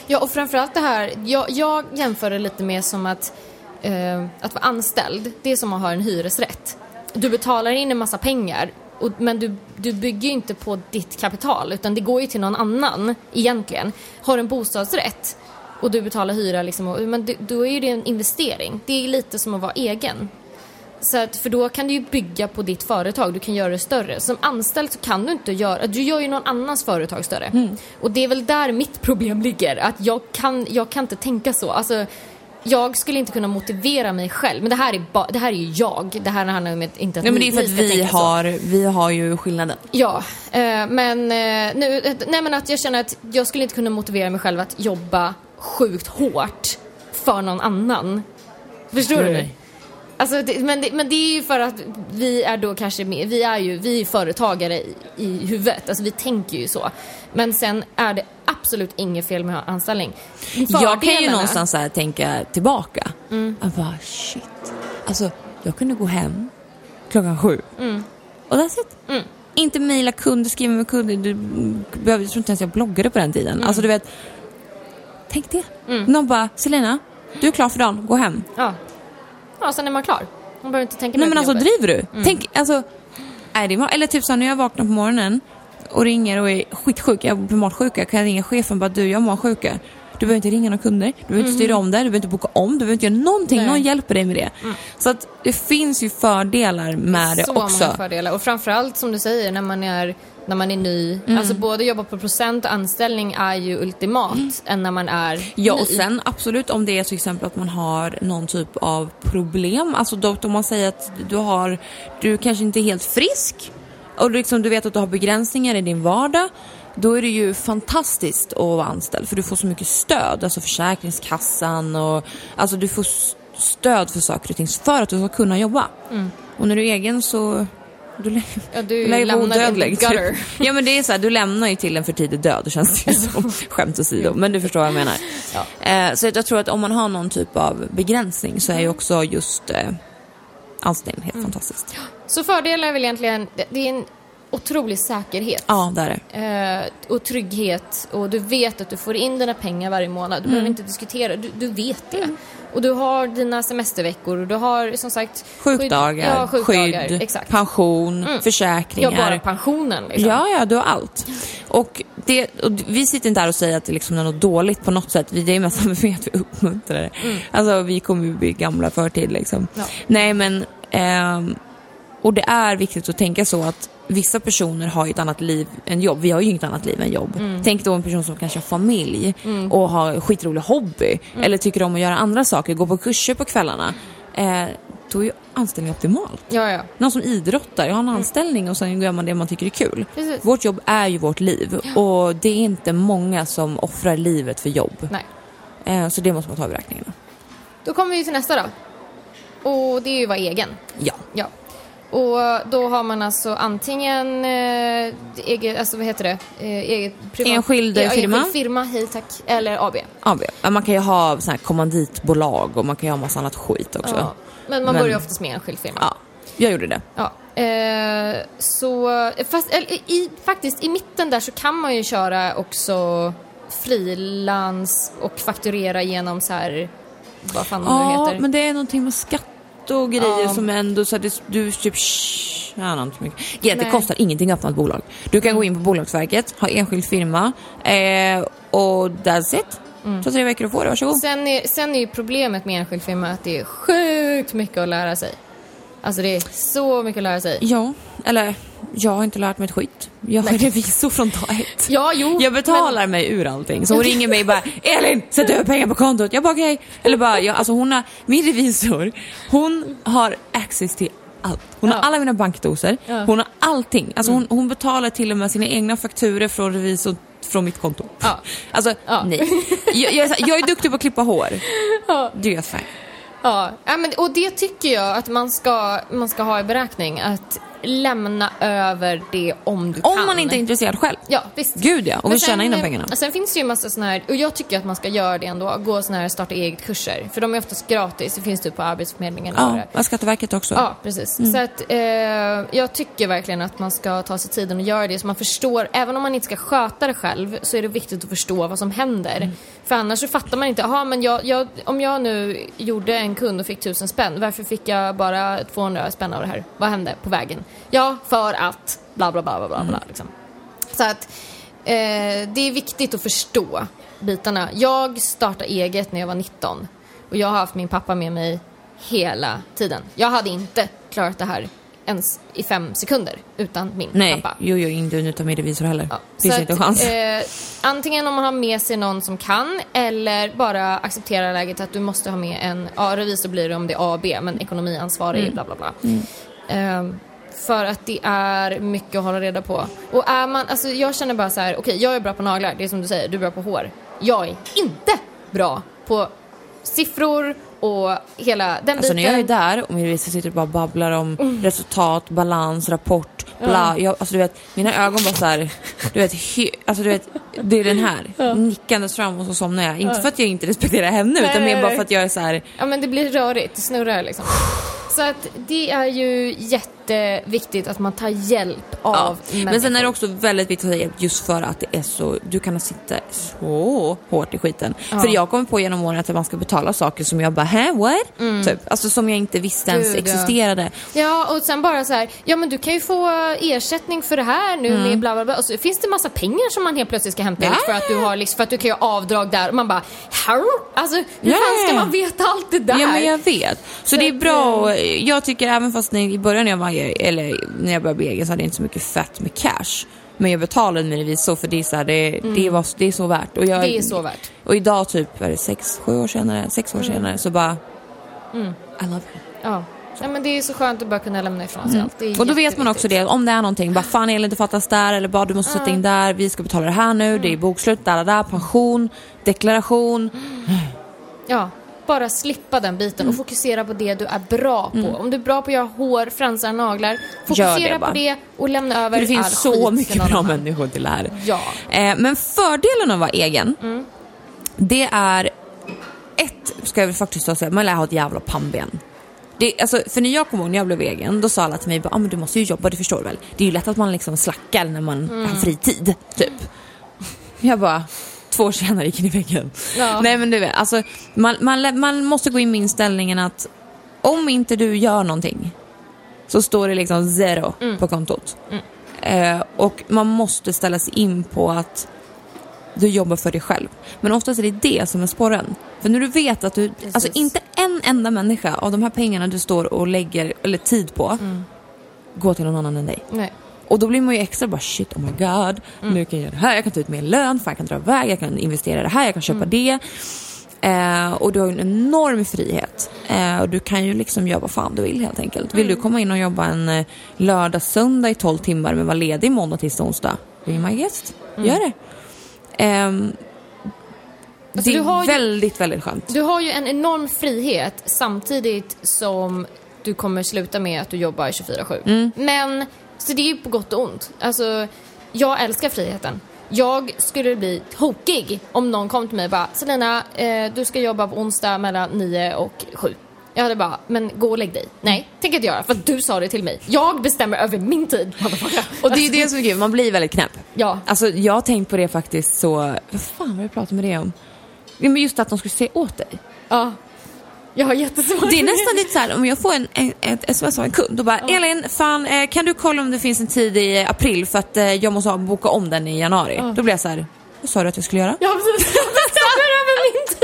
Ja, och framförallt det här, jag, jag jämför det lite med som att, eh, att vara anställd, det är som att ha en hyresrätt. Du betalar in en massa pengar, och, men du, du bygger ju inte på ditt kapital, utan det går ju till någon annan egentligen. Har du en bostadsrätt och du betalar hyra, liksom, och, men du, då är ju det en investering. Det är lite som att vara egen. Så att, för då kan du ju bygga på ditt företag, du kan göra det större. Som anställd så kan du inte göra, du gör ju någon annans företag större. Och det är väl där mitt problem ligger, att jag kan, jag kan inte tänka så. Alltså, jag skulle inte kunna motivera mig själv, men det här är, ba, det här är ju jag. Det här handlar om att- inte att Nej, men det är för att vi så. har, vi har ju skillnaden. Ja, eh, men eh, nu, eh, nej men att jag känner att jag skulle inte kunna motivera mig själv att jobba sjukt hårt för någon annan. Förstår du? Nej. Alltså, det, men, det, men det är ju för att vi är då kanske med, vi är ju vi är företagare i, i huvudet, alltså vi tänker ju så. Men sen är det absolut inget fel med att ha anställning. Jag kan ju Fördelarna- någonstans här tänka tillbaka. Jag bara shit. Alltså jag kunde gå hem klockan sju. Och that's it. Inte mejla kunder, skriva med kunder. Du behövde, jag tror inte ens jag bloggade på den tiden. Alltså du vet. Tänk det. Någon bara, Selena, du är klar för dagen, gå hem. Ja. Ja, sen är man klar. Man behöver inte tänka Nej men alltså jobbet. driver du? Tänk, alltså. Är det, eller typ så när jag vaknar på morgonen och ringer och är skitsjuk, jag blir matsjuka, kan jag ringa chefen och bara du, jag har magsjuka. Du behöver inte ringa några kunder, du behöver inte styra om det, du behöver inte boka om, du behöver inte göra någonting, Nej. någon hjälper dig med det. Så att det finns ju fördelar med det så också. många fördelar. Och framförallt som du säger, när man är, när man är ny. Mm. Alltså både jobba på procent och anställning är ju ultimat än när man är Ja ny. och sen absolut om det är till exempel att man har någon typ av problem, alltså då, om man säger att du har, du kanske inte är helt frisk och liksom du vet att du har begränsningar i din vardag, då är det ju fantastiskt att vara anställd för du får så mycket stöd, alltså Försäkringskassan och alltså du får stöd för saker och ting för att du ska kunna jobba. Och när du är egen så du, lä- Ja, du du lämnar odödlig. typ. Ja men det är så här, du lämnar ju till en för tidig död känns det ju som. Skämt åsido, men du förstår vad jag menar. Eh, så jag tror att om man har någon typ av begränsning så är ju också just eh, anställning helt fantastiskt. Så fördelar är väl egentligen, det det är en otrolig säkerhet. Ja, där är det. Eh, och trygghet och du vet att du får in dina pengar varje månad. Du Mm. behöver inte diskutera, du, du vet det. Och du har dina semesterveckor och du har som sagt Sjukdagar, ja, sjukdagar, skydd, exakt. pension, Ja, försäkringar. bara pensionen liksom. Ja, ja, du har allt. Och, det, och vi sitter inte här och säger att det liksom är något dåligt på något sätt. Vi- Det är mest att vi uppmuntrar det. Alltså vi kommer ju bli gamla förtid liksom. Mm. Ja. Nej men, ehm, och det är viktigt att tänka så att vissa personer har ju ett annat liv än jobb. Vi har ju inget annat liv än jobb. Mm. Tänk då en person som kanske har familj och har skitrolig hobby. Mm. Eller tycker om att göra andra saker, gå på kurser på kvällarna. Eh, då är ju anställning optimalt. Ja, ja. Någon som idrottar, jag har en anställning och sen gör man det man tycker är kul. Precis. Vårt jobb är ju vårt liv och det är inte många som offrar livet för jobb. Nej. Eh, så det måste man ta i beräkningen. Då kommer vi till nästa då. Och det är ju att vara egen. Ja. Ja. Och då har man alltså antingen eh, eget, alltså vad heter det? Eh, eget privat... Enskild ja, firma. Enskild firma, hej tack. Eller AB. AB. Ja, Man kan ju ha så här kommanditbolag och man kan ju ha massa annat skit också. Ja. Men man Men- börjar oftast med enskild firma. Ja, jag gjorde det. Ja. Eh, så, fast eller, i, faktiskt i mitten där så kan man ju köra också frilans och fakturera genom så här, vad fan det nu Ja, heter. men det är någonting med skatt och grejer Ja. som ändå så att det, du typ tjänar inte så mycket. Grejen, det kostar ingenting att öppna ett bolag. Du kan gå in på Bolagsverket, ha enskild firma eh, och that's it. Så tre veckor, du får det, varsågod. Sen är, sen är ju problemet med enskild firma att det är sjukt mycket att lära sig. Alltså det är så mycket att lära sig. Ja, eller jag har inte lärt mig ett skit. Jag är revisor från dag ett. Ja, jo. Jag betalar mig ur allting. Så hon ringer mig och bara Elin, sätt över pengar på kontot. Jag bara okej. Eller bara, jag, alltså hon har, min revisor, hon har access till allt. Hon har Ja. alla mina bankdoser, Ja. hon har allting. Alltså hon, hon betalar till och med sina egna fakturer från revisorn från mitt konto. Ja. Alltså, Ja. nej. Jag, jag, är jag är duktig på att klippa hår. Ja. Det är fine. Ja, ja men, och det tycker jag att man ska, man ska ha i beräkning. Att lämna över det om du kan. Om man inte är intresserad själv. Ja, visst. Gud ja, och vill tjäna in de pengarna. Sen finns det ju massa sådana här, och jag tycker att man ska göra det ändå, gå sådana här starta eget-kurser. För de är oftast gratis, det finns typ på Arbetsförmedlingen. Ja, och Skatteverket också. Ja, precis. Mm. Så att eh, jag tycker verkligen att man ska ta sig tiden och göra det så man förstår, även om man inte ska sköta det själv, så är det viktigt att förstå vad som händer. Mm. För annars så fattar man inte, jaha men jag, jag, om jag nu gjorde en kund och fick tusen spänn, varför fick jag bara 200 spänn av det här? Vad hände på vägen? Ja, för att bla bla bla bla bla, Mm. liksom. Så att eh, det är viktigt att förstå bitarna. Jag startade eget när jag var 19 och jag har haft min pappa med mig hela tiden. Jag hade inte klarat det här ens i fem sekunder utan min Nej, pappa. jo, jag är inte utan min revisor heller. Ja, Finns så inte att, chans. Eh, antingen om man har med sig någon som kan eller bara acceptera läget att du måste ha med en, ja revisor blir det om det är A och B, men ekonomiansvarig Mm. bla bla bla. Eh, för att det är mycket att hålla reda på. Och är man, alltså jag känner bara så här, okej jag är bra på naglar, det är som du säger, du är bra på hår. Jag är inte bra på siffror och hela den Alltså när biten. jag är där och min revisor sitter och bara babblar om Mm. resultat, balans, rapport, bla. Jag, alltså du vet, mina ögon bara så här, du vet, hy, alltså du vet, det är den här, nickandes fram och så somnar jag. Inte för att jag inte respekterar henne Nej, utan mer bara för att jag är så här, Ja men det blir rörigt, det snurrar liksom. Så att det är ju jätteviktigt att man tar hjälp av ja. Men sen är det också väldigt viktigt att ta hjälp just för att det är så, du kan sitta så hårt i skiten. Ja. För jag kommer på genom åren att man ska betala saker som jag bara, hä what? Typ. Alltså som jag inte visste ens Mm. Gud, ja. existerade. Ja och sen bara så här, ja men du kan ju få ersättning för det här nu med bla bla bla. Och så finns det massa pengar som man helt plötsligt ska hämta Mm. Ja. ut för att du har liksom, för att du kan göra avdrag där och man bara, How? Alltså hur Ja, fan ska ja. man veta allt det där? Ja men jag vet. Så, Så det är bra eh, och jag tycker även fast när, i början när jag var eller när jag började bli egen så hade jag inte så mycket fett med cash. Men jag betalade min revisor för det är så, här, det, det, var, det är så värt. Och jag, Mm. Det är så värt. Och idag typ, är det sex, sju år senare, sex Mm. år senare så bara I love it. Ja. ja men det är så skönt att bara kunna lämna ifrån sig allt. Mm. Och då vet man också det, om det är någonting, bara fan Elin det fattas där eller bara du måste sätta in där, vi ska betala det här nu, Mm. det är bokslut, där, där, där, pension, deklaration. Ja, bara slippa den biten Mm. och fokusera på det du är bra på. Om du är bra på att göra hår, fransar, naglar, fokusera det på det och lämna över För det all finns så skit mycket bra människor till det här. Ja. Eh, men fördelen av att vara egen, Mm. det är ett, ska jag faktiskt säga, man lär ha ett jävla pannben. Det, alltså, för när jag kom ihåg när jag blev egen, då sa alla till mig ah, men du måste ju jobba, det förstår du väl? Det är ju lätt att man liksom slackar när man Mm. har fritid, typ. Jag bara, två år senare gick in i väggen. Ja. Nej men du vet, alltså, man, man, man måste gå in med inställningen att om inte du gör någonting så står det liksom zero Mm. på kontot. Eh, och man måste ställa sig in på att du jobbar för dig själv. Men oftast är det det som är sporren. För när du vet att du, alltså inte en enda människa av de här pengarna du står och lägger, eller tid på, Mm. går till någon annan än dig. Nej. Och då blir man ju extra bara shit, oh my god, Mm. nu kan jag göra det här, jag kan ta ut mer lön, för jag kan dra iväg, jag kan investera det här, jag kan köpa Mm. det. Eh, och du har en enorm frihet. Eh, och du kan ju liksom göra vad fan du vill helt enkelt. Vill Mm. du komma in och jobba en eh, lördag, söndag i 12 timmar men vara ledig måndag, tisdag, onsdag, be my guest. Mm. Gör det. Ehm, Alltså, det är ju- väldigt, väldigt skönt. Du har ju en enorm frihet samtidigt som du kommer sluta med att du jobbar 24-7. Mm. Men, så det är ju på gott och ont. Alltså, jag älskar friheten. Jag skulle bli tokig om någon kom till mig och bara Selina, eh, du ska jobba på onsdag mellan 9 och 7. Jag hade bara, men gå och lägg dig. Nej, tänker inte göra för att du sa det till mig. Jag bestämmer över min tid. Och det är ju det som är kul, man blir väldigt knäpp. Ja. Alltså jag har tänkt på det faktiskt så, vad fan var det jag pratade med det om? Men just att de skulle säga åt dig. Ja. Jag har jättesvårt. Det är nästan lite så här, om jag får en, en, ett sms av en kund och bara ja. Elin, fan eh, kan du kolla om det finns en tid i april för att eh, jag måste boka om den i januari. Ja. Då blir jag så här, vad sa du att jag skulle göra? Ja, precis. Jag bestämmer över min tid.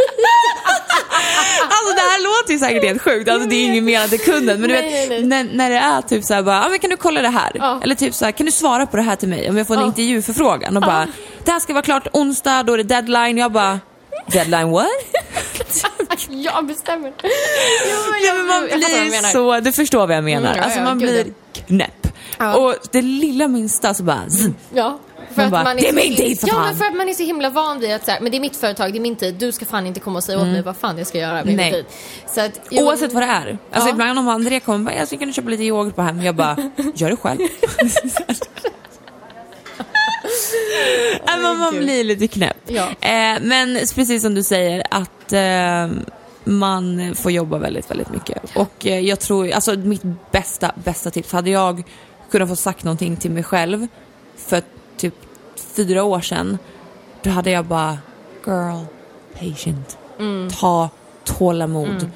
Alltså det här låter ju säkert helt sjukt, alltså, det är inget menat till kunden men du nej, vet nej. När, när, det är typ såhär bara, ah, men kan du kolla det här? Ja. Eller typ såhär, kan du svara på det här till mig om jag får en ja. intervjuförfrågan? Och bara, det här ska vara klart onsdag, då är det deadline. Jag bara, deadline what? jag bestämmer. Ja, Ja, men man jag fattar vad du blir så, du förstår vad jag menar. Mm, ja, alltså ja, man blir knäpp. Ja. Och det lilla minsta så bara, zzz. Ja. För Man att bara, man "Det är så min tid, för Ja, fan." men för att man är så himla van vid att så här, men det är mitt företag, det är min tid, du ska fan inte komma och säga åt mig vad fan jag ska göra med Mm. Nej. min tid. Så att, jo, Oavsett vad det är. Alltså ibland om André kommer och bara, jag kan du köpa lite yoghurt på hem? Jag bara, gör det själv. Nej, men man blir lite knäpp. Ja. Eh, men precis som du säger att eh, man får jobba väldigt, väldigt mycket. Och eh, jag tror, alltså mitt bästa, bästa tips, hade jag kunnat få sagt någonting till mig själv för typ fyra år sedan, då hade jag bara, girl, patient. Mm. Ta tålamod.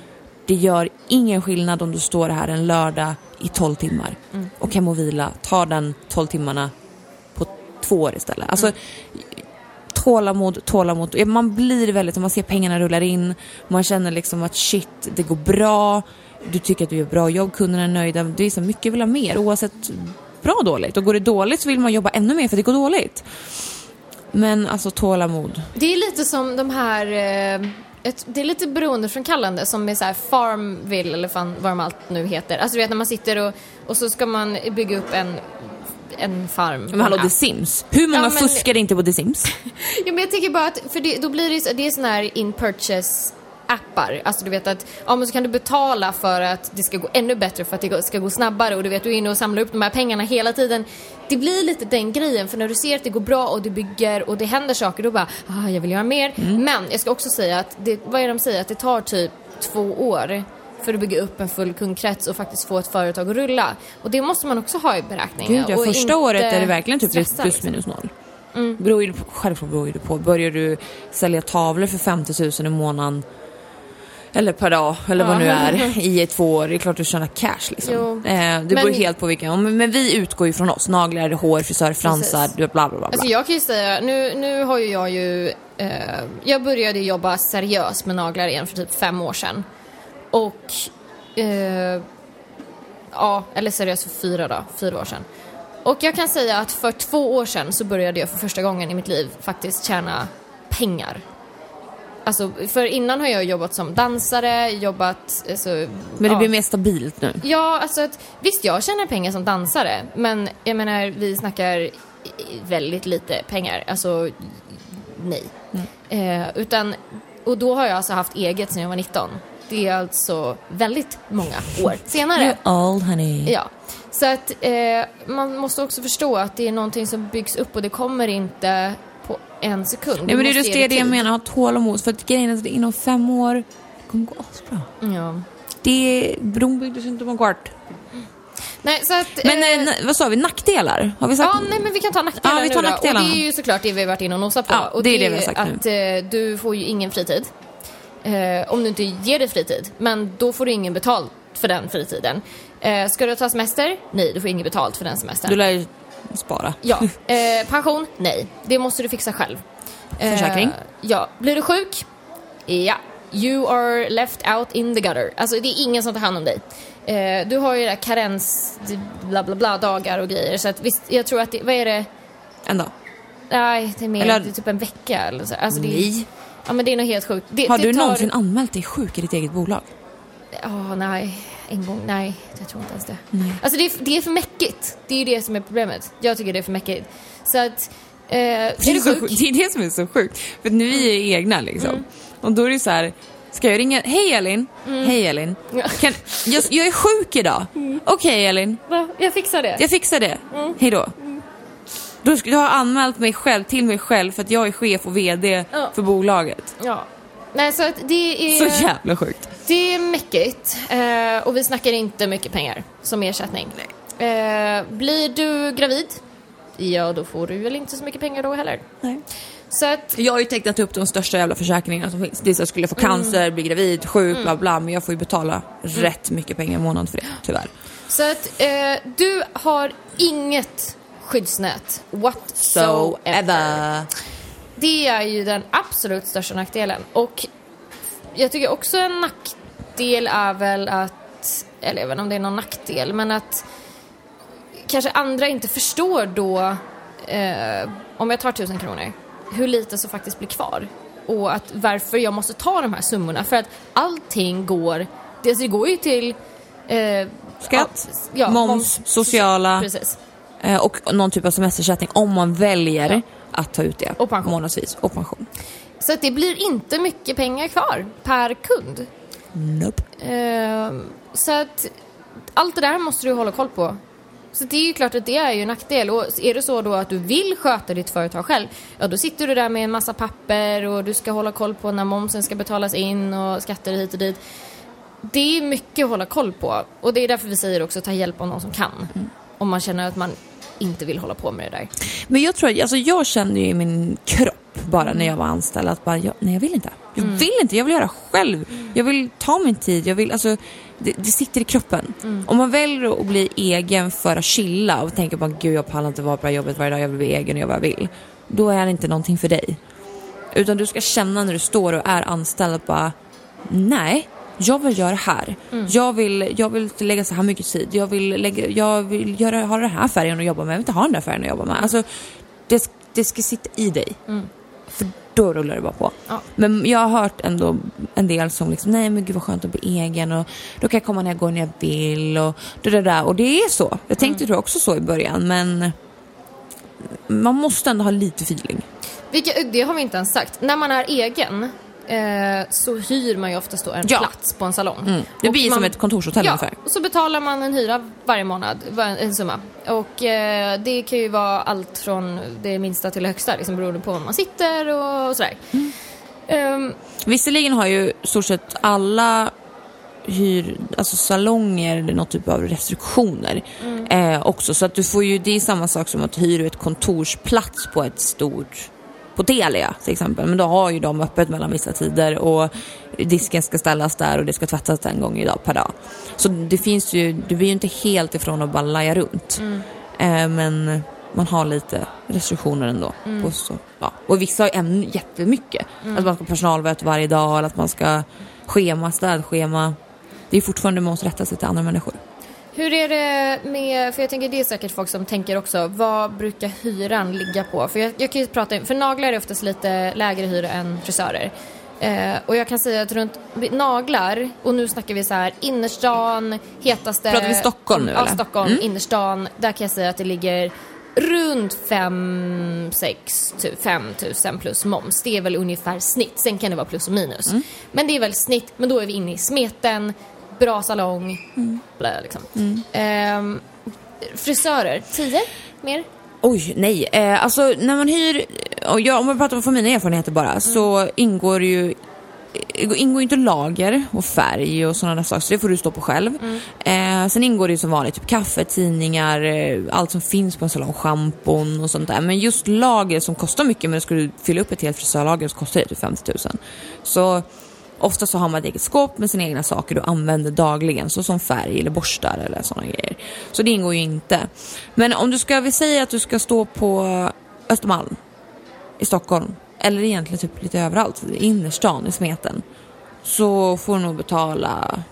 Det gör ingen skillnad om du står här en lördag i 12 timmar Mm. och hem och vila. Ta den 12 timmarna två år istället. Alltså, tålamod, tålamod. Man blir väldigt, man ser pengarna rullar in, man känner liksom att shit, det går bra, du tycker att du gör bra jobb, kunderna är nöjda. Det är så mycket vill ha mer oavsett bra och dåligt. Och går det dåligt så vill man jobba ännu mer för det går dåligt. Men alltså tålamod. Det är lite som de här, eh, ett, det är lite beroendeframkallande som är så här Farmville eller fan, vad de allt nu heter. Alltså du vet när man sitter och, och så ska man bygga upp en, en farm. Men hallå. The Sims. Hur många Ja, men- fuskar inte på The Sims? Ja, men jag tänker bara att, för det, då blir det, det är såna här in purchase appar. Alltså du vet att, ja men så kan du betala för att det ska gå ännu bättre för att det ska gå snabbare och du vet du är inne och samlar upp de här pengarna hela tiden. Det blir lite den grejen för när du ser att det går bra och du bygger och det händer saker då bara, ah, jag vill göra mer. Men jag ska också säga att, det, vad är det de säger, att det tar typ två år för att bygga upp en full kundkrets och faktiskt få ett företag att rulla. Och det måste man också ha i beräkningen. Gud, ja, första året är det verkligen typ stressa, plus liksom. minus noll. Beror ju, på- självklart beror det på. Börjar du sälja tavlor för 50 000 i månaden eller per dag, eller vad Ja. nu är, i två år. Det är klart du tjänar cash liksom. Jo. Eh, det Men- beror helt på vilken. Men, men vi utgår ju från oss. Naglar, hår, frisör, fransar, Precis. bla bla bla. bla. Alltså jag kan ju säga, nu, nu har ju jag ju, eh, jag började jobba seriöst med naglar igen för typ fem år sedan. Och, eh, ja, eller seriöst för fyra då, fyra år sedan. Och jag kan säga att för två år sedan så började jag för första gången i mitt liv faktiskt tjäna pengar. Alltså, för innan har jag jobbat som dansare, jobbat, alltså, men det ja. blir mer stabilt nu. Ja, alltså att, visst jag tjänar pengar som dansare, men jag menar vi snackar väldigt lite pengar. Alltså, nej. Eh, utan, och då har jag alltså haft eget sedan jag var 19. Det är alltså väldigt många år senare. You're old honey. Ja, så att eh, man måste också förstå att det är någonting som byggs upp och det kommer inte på en sekund. Nej men det är just det, det jag menar, ha tålamod. För att grejen är att det inom fem år det kommer gå asbra. Ja. Det, bron byggdes inte på en kvart. Nej, så att... Men eh, eh, vad sa vi, nackdelar? Har vi sagt? Ja, nej men vi kan ta nackdelarna Ja, vi tar nu då. Och det är ju såklart det vi har varit inne och nosat på. Ja, och det är det vi har sagt att eh, du får ju ingen fritid. Eh, om du inte ger dig fritid. Men då får du ingen betalt för den fritiden. Eh, ska du ta semester? Nej, du får inget betalt för den semestern. Du lär ju spara. Ja. Eh, pension? Nej, det måste du fixa själv. Eh, Försäkring? Ja. Blir du sjuk? Ja. You are left out in the gutter. Alltså det är ingen som tar hand om dig. Eh, du har ju där karens, bla bla bla dagar och grejer. Så att visst, jag tror att det, vad är det? En dag. Nej, det är mer Eller- det är typ en vecka eller så. Alltså, det är, Nej. Ja men det är nog helt sjukt. Det, Har det du tar... någonsin anmält dig sjuk i ditt eget bolag? Ja, nej. En gång, nej. Jag tror inte ens det. Alltså det är, det är för mäckigt. Det är ju det som är problemet. Jag tycker det är för mäckigt. Så att, eh, är Det är, du så sjuk? det är det som är så sjukt. För nu är vi egna liksom. Mm. Och då är det så här, ska jag ringa? Hej Elin! Hej Elin! Mm. Kan, jag, jag är sjuk idag. Okej Elin, Va? Jag fixar det. jag fixar det. Mm. Hej då. Då sk- jag har anmält mig själv till mig själv för att jag är chef och VD Ja. för bolaget. Ja. Nej, så att det är... Så jävla sjukt. Det är mäckigt. Eh, och vi snackar inte mycket pengar som ersättning. Eh, blir du gravid? Ja, då får du väl inte så mycket pengar då heller. Nej. Så att, Jag har ju tecknat upp de största jävla försäkringarna som finns. Det är så att jag skulle få Mm. cancer, bli gravid, sjuk, bla bla. Men jag får ju betala rätt mycket pengar i månaden för det, tyvärr. så att eh, du har inget skyddsnät whatsoever. ever. Det är ju den absolut största nackdelen. Och jag tycker också en nackdel är väl att, eller inte om det är någon nackdel, men att kanske andra inte förstår då, eh, om jag tar tusen kronor, hur lite som faktiskt blir kvar. Och att varför jag måste ta de här summorna. För att allting går, det, alltså det går ju till eh, Skatt, ja, moms, sociala Precis. Eh, och någon typ av semestersättning om man väljer att ta ut det Och pension. månadsvis. Och pension. Så att det blir inte mycket pengar kvar per kund. Nope. Ehm, så att allt det där måste du hålla koll på. Så det är ju klart att det är ju en nackdel. Och är det så då att du vill sköta ditt företag själv, ja då sitter du där med en massa papper och du ska hålla koll på när momsen ska betalas in och skatter hit och dit. Det är mycket att hålla koll på. Och det är därför vi säger också ta hjälp av någon som kan. Om man känner att man inte vill hålla på med det där. Men jag tror, alltså jag kände ju i min kropp bara när jag var anställd att bara, jag, nej jag vill inte. Jag vill inte, jag vill göra själv. Jag vill ta min tid, jag vill, alltså det, det sitter i kroppen. Om man väljer att bli egen för att chilla och tänker bara gud jag pallar inte vara på det här jobbet varje dag, jag vill bli egen och göra vad jag vill. Då är det inte någonting för dig. Utan du ska känna när du står och är anställd att bara, nej, jag vill göra det här. Jag, vill, jag vill lägga så här mycket tid. Jag vill, lägga, jag vill göra, ha den här färgen att jobba med. Jag vill inte ha den där färgen att jobba med. Alltså, det, det ska sitta i dig. För då rullar det bara på. Ja. Men jag har hört ändå en del som liksom, nej men gud vad skönt att bli egen och då kan jag komma när jag går när jag vill och det där, där. Och det är så. Jag tänkte tror jag också så i början men man måste ändå ha lite feeling. Vilka, det har vi inte ens sagt. När man är egen eh, så hyr man ju oftast då en Ja. plats på en salong. Mm. Det Och blir man- som ett kontorshotell Ja, ungefär. och så betalar man en hyra varje månad, en summa. Och eh, det kan ju vara allt från det minsta till det högsta, liksom beroende på var man sitter och sådär. Mm. Ehm, Visserligen har ju stort sett alla hyr, alltså salonger någon typ av restriktioner eh, också. Så att du får ju, det är samma sak som att hyra ett kontorsplats på ett stort på Telia till exempel. Men då har ju de öppet mellan vissa tider och disken ska ställas där och det ska tvättas en gång idag per dag. Så det finns ju, du blir ju inte helt ifrån att bara laja runt. Eh, men man har lite restriktioner ändå. På så, ja. Och vissa har ännu jättemycket. Att man ska ha personalmöte varje dag eller att man ska schema, städschema. Det är fortfarande man måste rätta sig till andra människor. Hur är det med, för jag tänker det är säkert folk som tänker också, vad brukar hyran ligga på? För jag, jag kan ju prata, för naglar är oftast lite lägre hyra än frisörer. Eh, och jag kan säga att runt naglar, och nu snackar vi så här innerstan, hetaste... Pratar vi Stockholm nu, Ja, eller? Stockholm, Mm. innerstan. Där kan jag säga att det ligger runt 5 6 5 tusen plus moms. Det är väl ungefär snitt. Sen kan det vara plus och minus. Mm. Men det är väl snitt, men då är vi inne i smeten, bra salong, Mm. blä, liksom. Ehm, frisörer, 10 mer? Oj, nej. Eh, alltså när man hyr, jag, om man pratar från mina erfarenheter bara, så ingår ju eh, ingår inte lager och färg och sådana saker, så det får du stå på själv. Eh, sen ingår det ju som vanligt typ kaffe, tidningar, eh, allt som finns på en salong, schampon och sånt där. Men just lager som kostar mycket, men ska du fylla upp ett helt frisörlager så kostar det typ 50 000. Så ofta så har man ett eget skåp med sina egna saker du använder dagligen, så som färg eller borstar eller sådana grejer. Så det ingår ju inte. Men om du ska, vi säger att du ska stå på Östermalm i Stockholm, eller egentligen typ lite överallt, i innerstan i smeten, så får du nog betala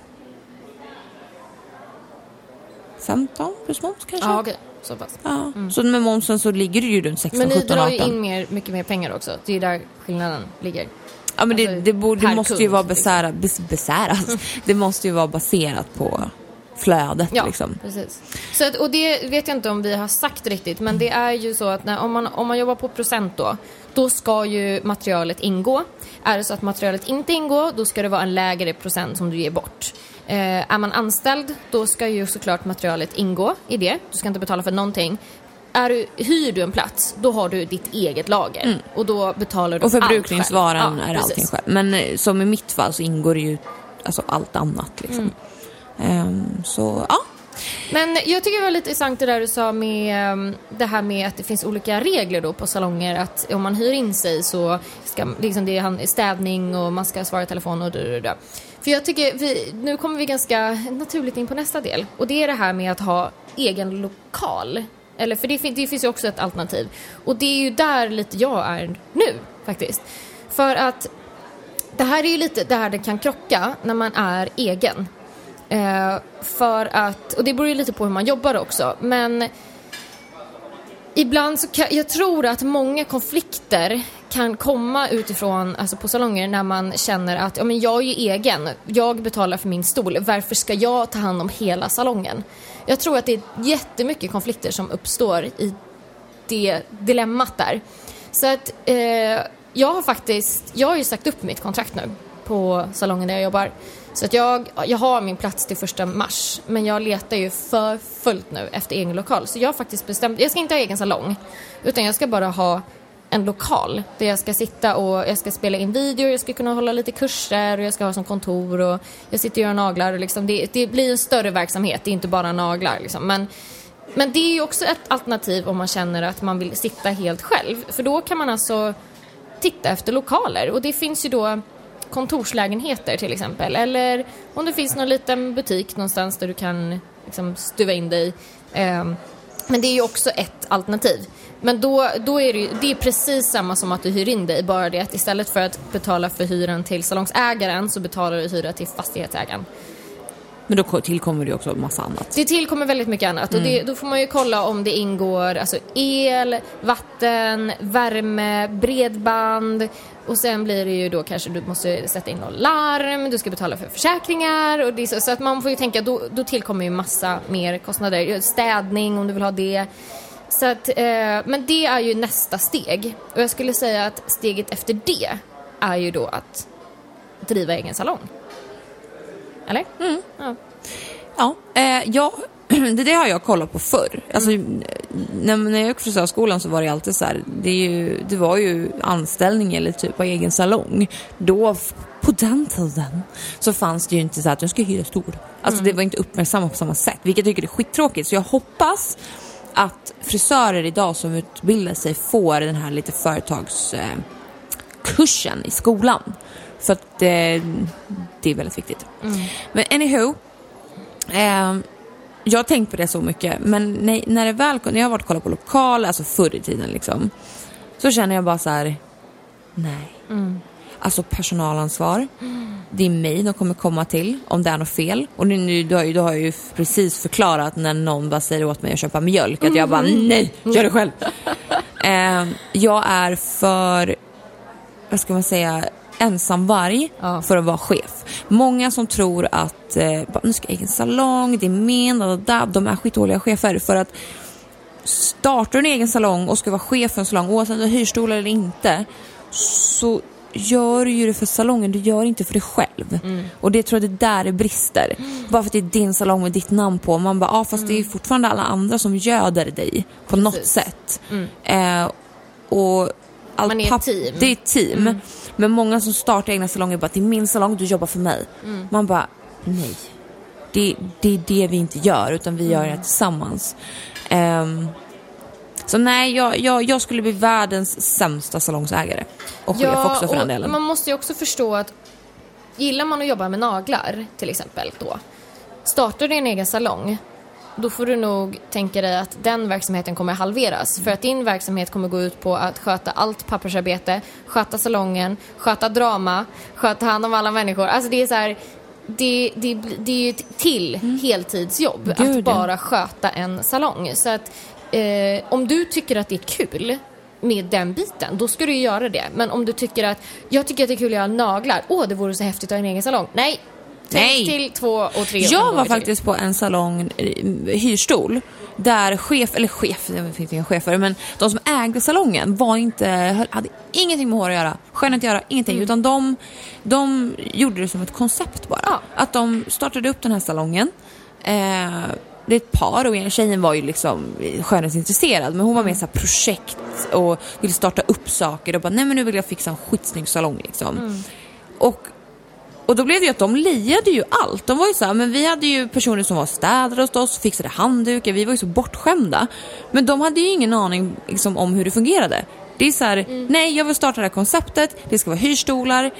15 plus moms kanske? Ja, okej. Så pass. Ja. Så med momsen så ligger det ju runt 16, Men ni 17, drar ju 18. in mer, mycket mer pengar också. Det är där skillnaden ligger. Ja men det, Alltså, det, borde, det måste ju vara liksom. besärat, bes, besärat. det måste ju vara baserat på flödet Ja, liksom. precis. Så att, och det vet jag inte om vi har sagt riktigt, men det är ju så att när, om, man, om man jobbar på procent då, då ska ju materialet ingå. Är det så att materialet inte ingår, då ska det vara en lägre procent som du ger bort. Eh, är man anställd, då ska ju såklart materialet ingå i det. Du ska inte betala för någonting. Är du, hyr du en plats, då har du ditt eget lager. Och då betalar du Och allt förbrukningsvaran själv. är precis. allting själv. Men eh, som i mitt fall så ingår det ju alltså allt annat liksom. Mm. Ehm, så ja, Men jag tycker det var lite intressant det där du sa med um, det här med att det finns olika regler då på salonger. Att om man hyr in sig så ska liksom det är städning och man ska svara i telefon och du, För jag tycker, vi, nu kommer vi ganska naturligt in på nästa del. Och det är det här med att ha egen lokal. Eller för det, fin- det finns ju också ett alternativ. Och det är ju där lite jag är nu faktiskt. För att det här är ju lite där det kan krocka när man är egen. Eh, för att, och det beror ju lite på hur man jobbar också, men ibland så kan, jag tror att många konflikter kan komma utifrån, alltså på salonger, när man känner att ja, men jag är ju egen, jag betalar för min stol, varför ska jag ta hand om hela salongen? Jag tror att det är jättemycket konflikter som uppstår i det dilemmat där. Så att eh, jag har faktiskt, jag har ju sagt upp mitt kontrakt nu på salongen där jag jobbar. Så att jag, jag har min plats till första mars, men jag letar ju för fullt nu efter egen lokal. Så jag har faktiskt bestämt, jag ska inte ha egen salong, utan jag ska bara ha en lokal där jag ska sitta och jag ska spela in videor, jag ska kunna hålla lite kurser och jag ska ha som kontor och jag sitter och gör naglar och liksom det, det blir en större verksamhet, det är inte bara naglar liksom. Men, men det är ju också ett alternativ om man känner att man vill sitta helt själv, för då kan man alltså titta efter lokaler och det finns ju då kontorslägenheter till exempel eller om det finns någon liten butik någonstans där du kan liksom stuva in dig. Ehm, men det är ju också ett alternativ. Men då, då är det, ju, det är precis samma som att du hyr in dig, bara det att istället för att betala för hyran till salongsägaren så betalar du hyra till fastighetsägaren. Men då tillkommer det också en massa annat. Det tillkommer väldigt mycket annat mm. och det, då får man ju kolla om det ingår alltså el, vatten, värme, bredband och sen blir det ju då kanske du måste sätta in något larm, du ska betala för försäkringar och det så, så att man får ju tänka då, då tillkommer ju massa mer kostnader. Städning om du vill ha det. Så att, eh, men det är ju nästa steg och jag skulle säga att steget efter det är ju då att driva egen salong. Eller? Mm. Ja. Ja, eh, ja det, det har jag kollat på förr. Alltså, mm. när, när jag gick frisörskolan så var det alltid så här, det, ju, det var ju anställning eller typ av egen salong. Då, på den tiden, så fanns det ju inte så att jag ska hyra stor. Alltså mm. det var inte uppmärksammat på samma sätt, vilket jag tycker är skittråkigt. Så jag hoppas att frisörer idag som utbildar sig får den här lite företagskursen eh, i skolan. För att det, det är väldigt viktigt. Mm. Men anywho. Eh, jag har tänkt på det så mycket, men när, när det väl när jag har varit och kollat på lokal, alltså förr i tiden liksom, så känner jag bara så här, nej. Mm. Alltså personalansvar. Mm. Det är mig de kommer komma till om det är något fel. Och nu, du, har ju, du har ju precis förklarat när någon bara säger åt mig att köpa mjölk att jag bara mm. nej, gör det själv. eh, jag är för, vad ska man säga, ensam varg ja. för att vara chef. Många som tror att eh, nu ska jag egen salong, det är min, da, da, de är skitdåliga chefer. För att startar du en egen salong och ska vara chef för en salong, oavsett om du har hyrstolar eller inte, så gör ju det för salongen, du gör inte för dig själv. Mm. Och det tror jag det där det brister. Mm. Bara för att det är din salong med ditt namn på. Man bara, ja ah, fast mm. det är mm. fortfarande alla andra som göder dig på Precis. något sätt. Mm. Eh, och allt Man är ett team. Det är ett team. Mm. Men många som startar egna salonger bara, det är min salong, du jobbar för mig. Man bara, nej. Det, det är det vi inte gör, utan vi gör det tillsammans. Um, så nej, jag, jag, jag, skulle bli världens sämsta salongsägare. Och chef ja, också för den delen. Man måste ju också förstå att gillar man att jobba med naglar till exempel då. Startar du en egen salong då får du nog tänka dig att den verksamheten kommer halveras. För att din verksamhet kommer gå ut på att sköta allt pappersarbete, sköta salongen, sköta drama, sköta hand om alla människor. Alltså det är så här, det, det, det är ju ett till mm. heltidsjobb Gud, att bara sköta en salong. Så att eh, om du tycker att det är kul med den biten, då ska du göra det. Men om du tycker att, jag tycker att det är kul att göra naglar, åh det vore så häftigt att ha en egen salong. Nej, Nej. till två och tre. Jag var faktiskt på en salong, eh, hyrstol, där chef, eller chef, det finns inga chefer, men de som ägde salongen var inte, hade ingenting med hår att göra, skönhet att göra, ingenting. Mm. Utan de, de gjorde det som ett koncept bara. Ja. Att de startade upp den här salongen. Eh, det är ett par och tjejen var ju liksom skönhetsintresserad men hon var med i så projekt och ville starta upp saker och bara nej men nu vill jag fixa en skitsnygg salong liksom. Mm. Och och då blev det ju att de liade ju allt. De var ju så här, men vi hade ju personer som var städare hos oss, fixade handdukar, vi var ju så bortskämda. Men de hade ju ingen aning liksom, om hur det fungerade. Det är så här, mm. nej jag vill starta det här konceptet, det ska vara hyrstolar,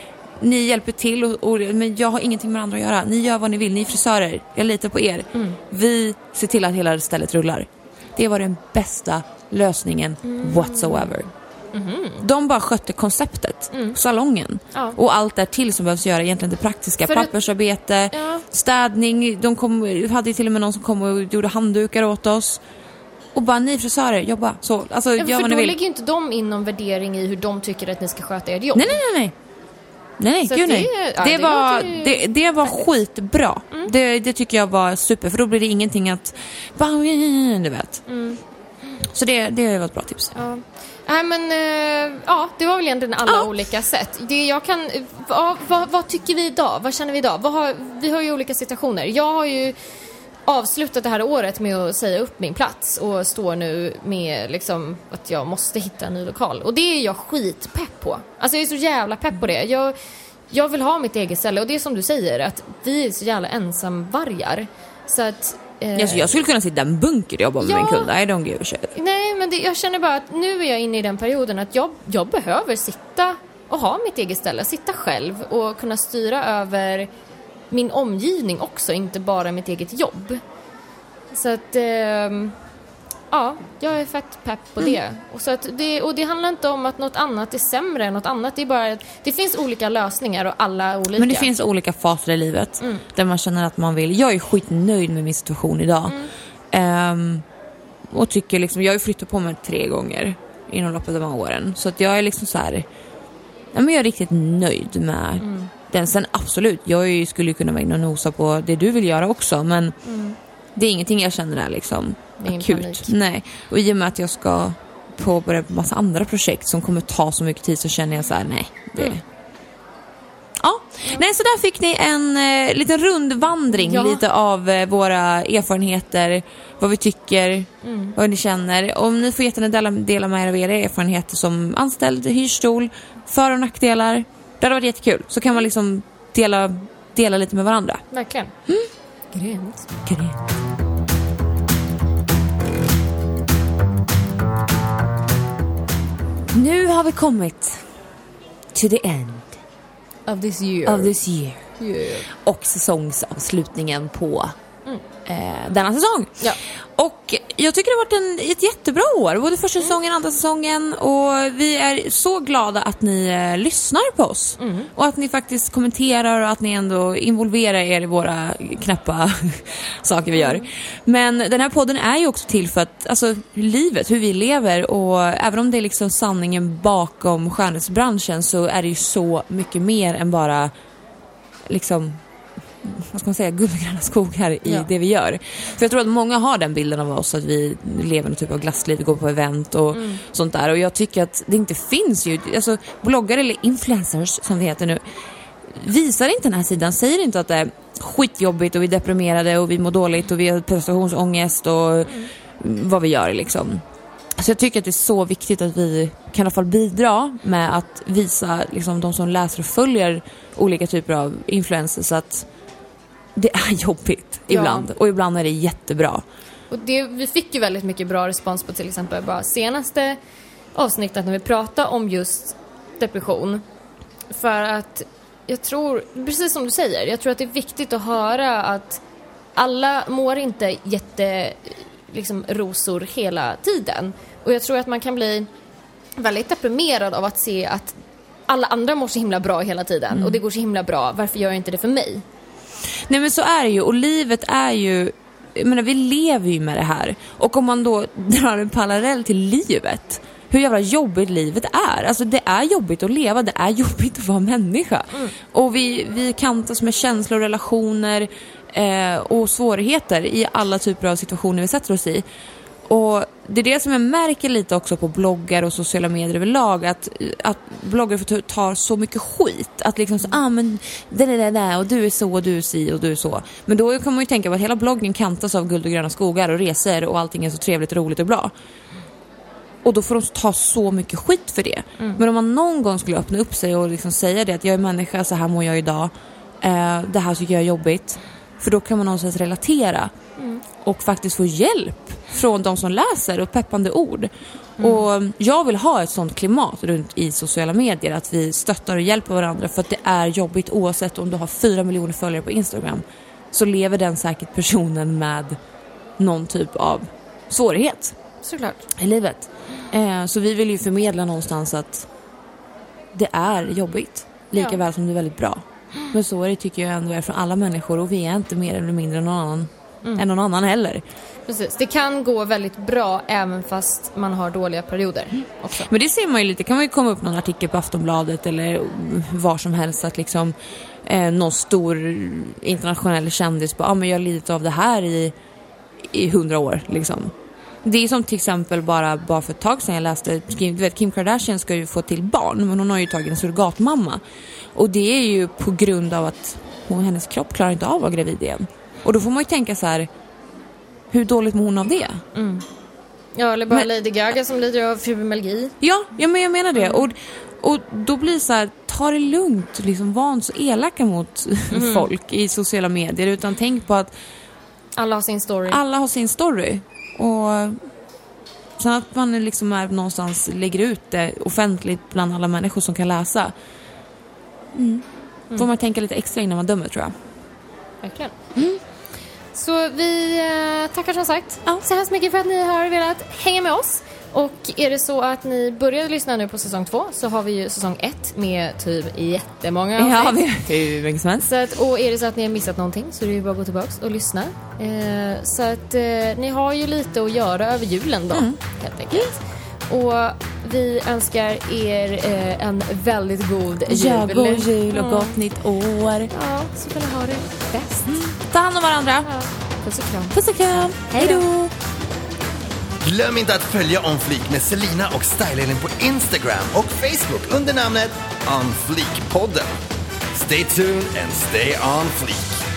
ni hjälper till och, och, men jag har ingenting med andra att göra. Ni gör vad ni vill, ni är frisörer, jag litar på er. Mm. Vi ser till att hela stället rullar. Det var den bästa lösningen mm. whatsoever. De bara skötte konceptet, salongen. Ja. Och allt där till som behövs göra, egentligen det praktiska. För Pappersarbete, Ja. städning, de kom, hade till och med någon som kom och gjorde handdukar åt oss. Och bara, ni frisörer, jobba. Så, alltså, Ja, gör vad ni då vill. lägger ju inte de in någon värdering i hur de tycker att ni ska sköta ert jobb. Nej, nej, nej, nej. Nej, Så gud det- nej. ja, det, det var, ju det, det var skitbra. Mm. Det, det tycker jag var super, för då blir det ingenting att... Du vet. Mm. Så det, det var ett bra tips. Ja. Nej men, eh, ja det var väl egentligen alla Ja. olika sätt. Det jag kan, ja, vad, vad tycker vi idag? Vad känner vi idag? Har, vi har ju olika situationer. Jag har ju avslutat det här året med att säga upp min plats och står nu med liksom att jag måste hitta en ny lokal. Och det är jag skitpepp på. Alltså jag är så jävla pepp på det. Jag, jag vill ha mitt eget ställe och det är som du säger att vi är så jävla ensamvargar. Så att... eh, Alltså, jag skulle kunna sitta i en bunker och jobba med Ja. min kund. I don't give a shit. Nej, men det, jag känner bara att nu är jag inne i den perioden att jag, jag behöver sitta och ha mitt eget ställe, sitta själv och kunna styra över min omgivning också, inte bara mitt eget jobb. Så att, ehm, ja, jag är fett pepp på Mm. det. Och, så att det. och det handlar inte om att något annat är sämre än något annat, det är bara det finns olika lösningar och alla är olika. Men det finns olika faser i livet Mm. där man känner att man vill. Jag är skitnöjd med min situation idag. Mm. Ehm, och tycker liksom, jag har ju flyttat på mig tre gånger inom loppet av de här åren. Så att jag är liksom så här, ja, men jag är riktigt nöjd med Mm. Den. Sen absolut, jag skulle ju kunna vara inne och nosa på det du vill göra också. Men det är ingenting jag känner är liksom Mm. Är akut. panik. Nej. Och i och med att jag ska påbörja massa andra projekt som kommer ta så mycket tid så känner jag så här, nej. Det... Mm. Ja. Nej, så där fick ni en eh, liten rundvandring Ja. lite av eh, våra erfarenheter, vad vi tycker, Mm. vad ni känner. Om ni får jättegärna dela, dela med er av era erfarenheter som anställd, hyrstol, för och nackdelar. Det hade varit jättekul. Så kan man liksom dela, dela lite med varandra. Verkligen. Mm. Grymt. Nu har vi kommit to the end Of this year. of this year. Yeah. och säsongsavslutningen på eh, denna säsong. Ja. Och jag tycker det har varit en, ett jättebra år, både första säsongen och andra säsongen och vi är så glada att ni eh, lyssnar på oss och att ni faktiskt kommenterar och att ni ändå involverar er i våra knäppa saker vi gör. Men den här podden är ju också till för att, alltså livet, hur vi lever och även om det är liksom sanningen bakom skönhetsbranschen så är det ju så mycket mer än bara liksom vad ska man säga, guldgröna skogar i Ja. det vi gör. För jag tror att många har den bilden av oss att vi lever någon typ av glassliv, går på event och Mm. sånt där. Och jag tycker att det inte finns ju, alltså bloggare eller influencers som det heter nu, visar inte den här sidan, säger inte att det är skitjobbigt och vi är deprimerade och vi mår dåligt och vi har prestationsångest och Mm. vad vi gör liksom. Så jag tycker att det är så viktigt att vi kan i alla fall bidra med att visa liksom, de som läser och följer olika typer av influencers att det är jobbigt Ja. ibland och ibland är det jättebra. Och det, vi fick ju väldigt mycket bra respons på till exempel bara senaste avsnittet när vi pratade om just depression. För att jag tror, precis som du säger, jag tror att det är viktigt att höra att alla mår inte jätte liksom, rosor hela tiden. Och jag tror att man kan bli väldigt deprimerad av att se att alla andra mår så himla bra hela tiden och det går så himla bra, varför gör jag inte det för mig? Nej men så är det ju och livet är ju, jag menar vi lever ju med det här. Och om man då drar en parallell till livet, hur jävla jobbigt livet är. Alltså det är jobbigt att leva, det är jobbigt att vara människa. Och vi, vi kantas med känslor, relationer eh, och svårigheter i alla typer av situationer vi sätter oss i. Och det är det som jag märker lite också på bloggar och sociala medier överlag att, att bloggare tar så mycket skit. Att liksom så, ah men det där, det där och du är så och du är si och du är så. Men då kan man ju tänka på att hela bloggen kantas av guld och gröna skogar och resor och allting är så trevligt och roligt och bra. Och då får de ta så mycket skit för det. Men om man någon gång skulle öppna upp sig och liksom säga det att jag är människa, så här mår jag idag. Eh, det här tycker jag är jobbigt. För då kan man någonstans relatera och faktiskt få hjälp från de som läser och peppande ord. Och jag vill ha ett sånt klimat runt i sociala medier att vi stöttar och hjälper varandra för att det är jobbigt oavsett om du har fyra miljoner följare på Instagram så lever den säkert personen med någon typ av svårighet. såklart. i livet. Eh, så vi vill ju förmedla någonstans att det är jobbigt, lika Ja. väl som det är väldigt bra. Men så är det tycker jag ändå är för alla människor och vi är inte mer eller mindre än någon annan, Mm. än någon annan heller. Precis. Det kan gå väldigt bra även fast man har dåliga perioder också. Men det ser man ju lite, kan man ju komma upp någon artikel på Aftonbladet eller var som helst att liksom eh, någon stor internationell kändis bara, ah, men jag har lidit av det här i i hundra år liksom. Det är som till exempel bara, bara för ett tag sedan jag läste, Kim, du vet Kim Kardashian ska ju få till barn men hon har ju tagit en surrogatmamma. Och det är ju på grund av att hon, hennes kropp klarar inte av att vara gravid igen. Och då får man ju tänka så här, hur dåligt mår hon av det? Ja, eller bara Men- Lady Gaga som lider av fibromyalgi. Ja, ja men jag menar det. Och, och då blir det så här, ta det lugnt, liksom var inte så elaka mot folk i sociala medier utan tänk på att Alla har sin story. alla har sin story. Och sen att man liksom är någonstans lägger ut det offentligt bland alla människor som kan läsa. Mm. Får man tänka lite extra innan man dömer tror jag. Verkligen. Så vi eh, tackar som sagt Ja. så hemskt mycket för att ni har velat hänga med oss. Och är det så att ni började lyssna nu på säsong två så har vi ju säsong ett med typ jättemånga Ja, avsnitt. det är hur mycket som helst. Så att, och är det så att ni har missat någonting så är det ju bara att gå tillbaka och lyssna. Eh, så att eh, ni har ju lite att göra över julen då, helt enkelt. Och vi önskar er eh, en väldigt god jul. Ja, god jul och Ja. gott nytt år. Ja, så får ni ha det bäst. Ta hand om varandra. Ja. Puss och kram. Puss och kram. Hej då. Glöm inte att följa On Fleek med Selina och Style på Instagram och Facebook under namnet On Fleek-podden. Stay tuned and stay on fleek.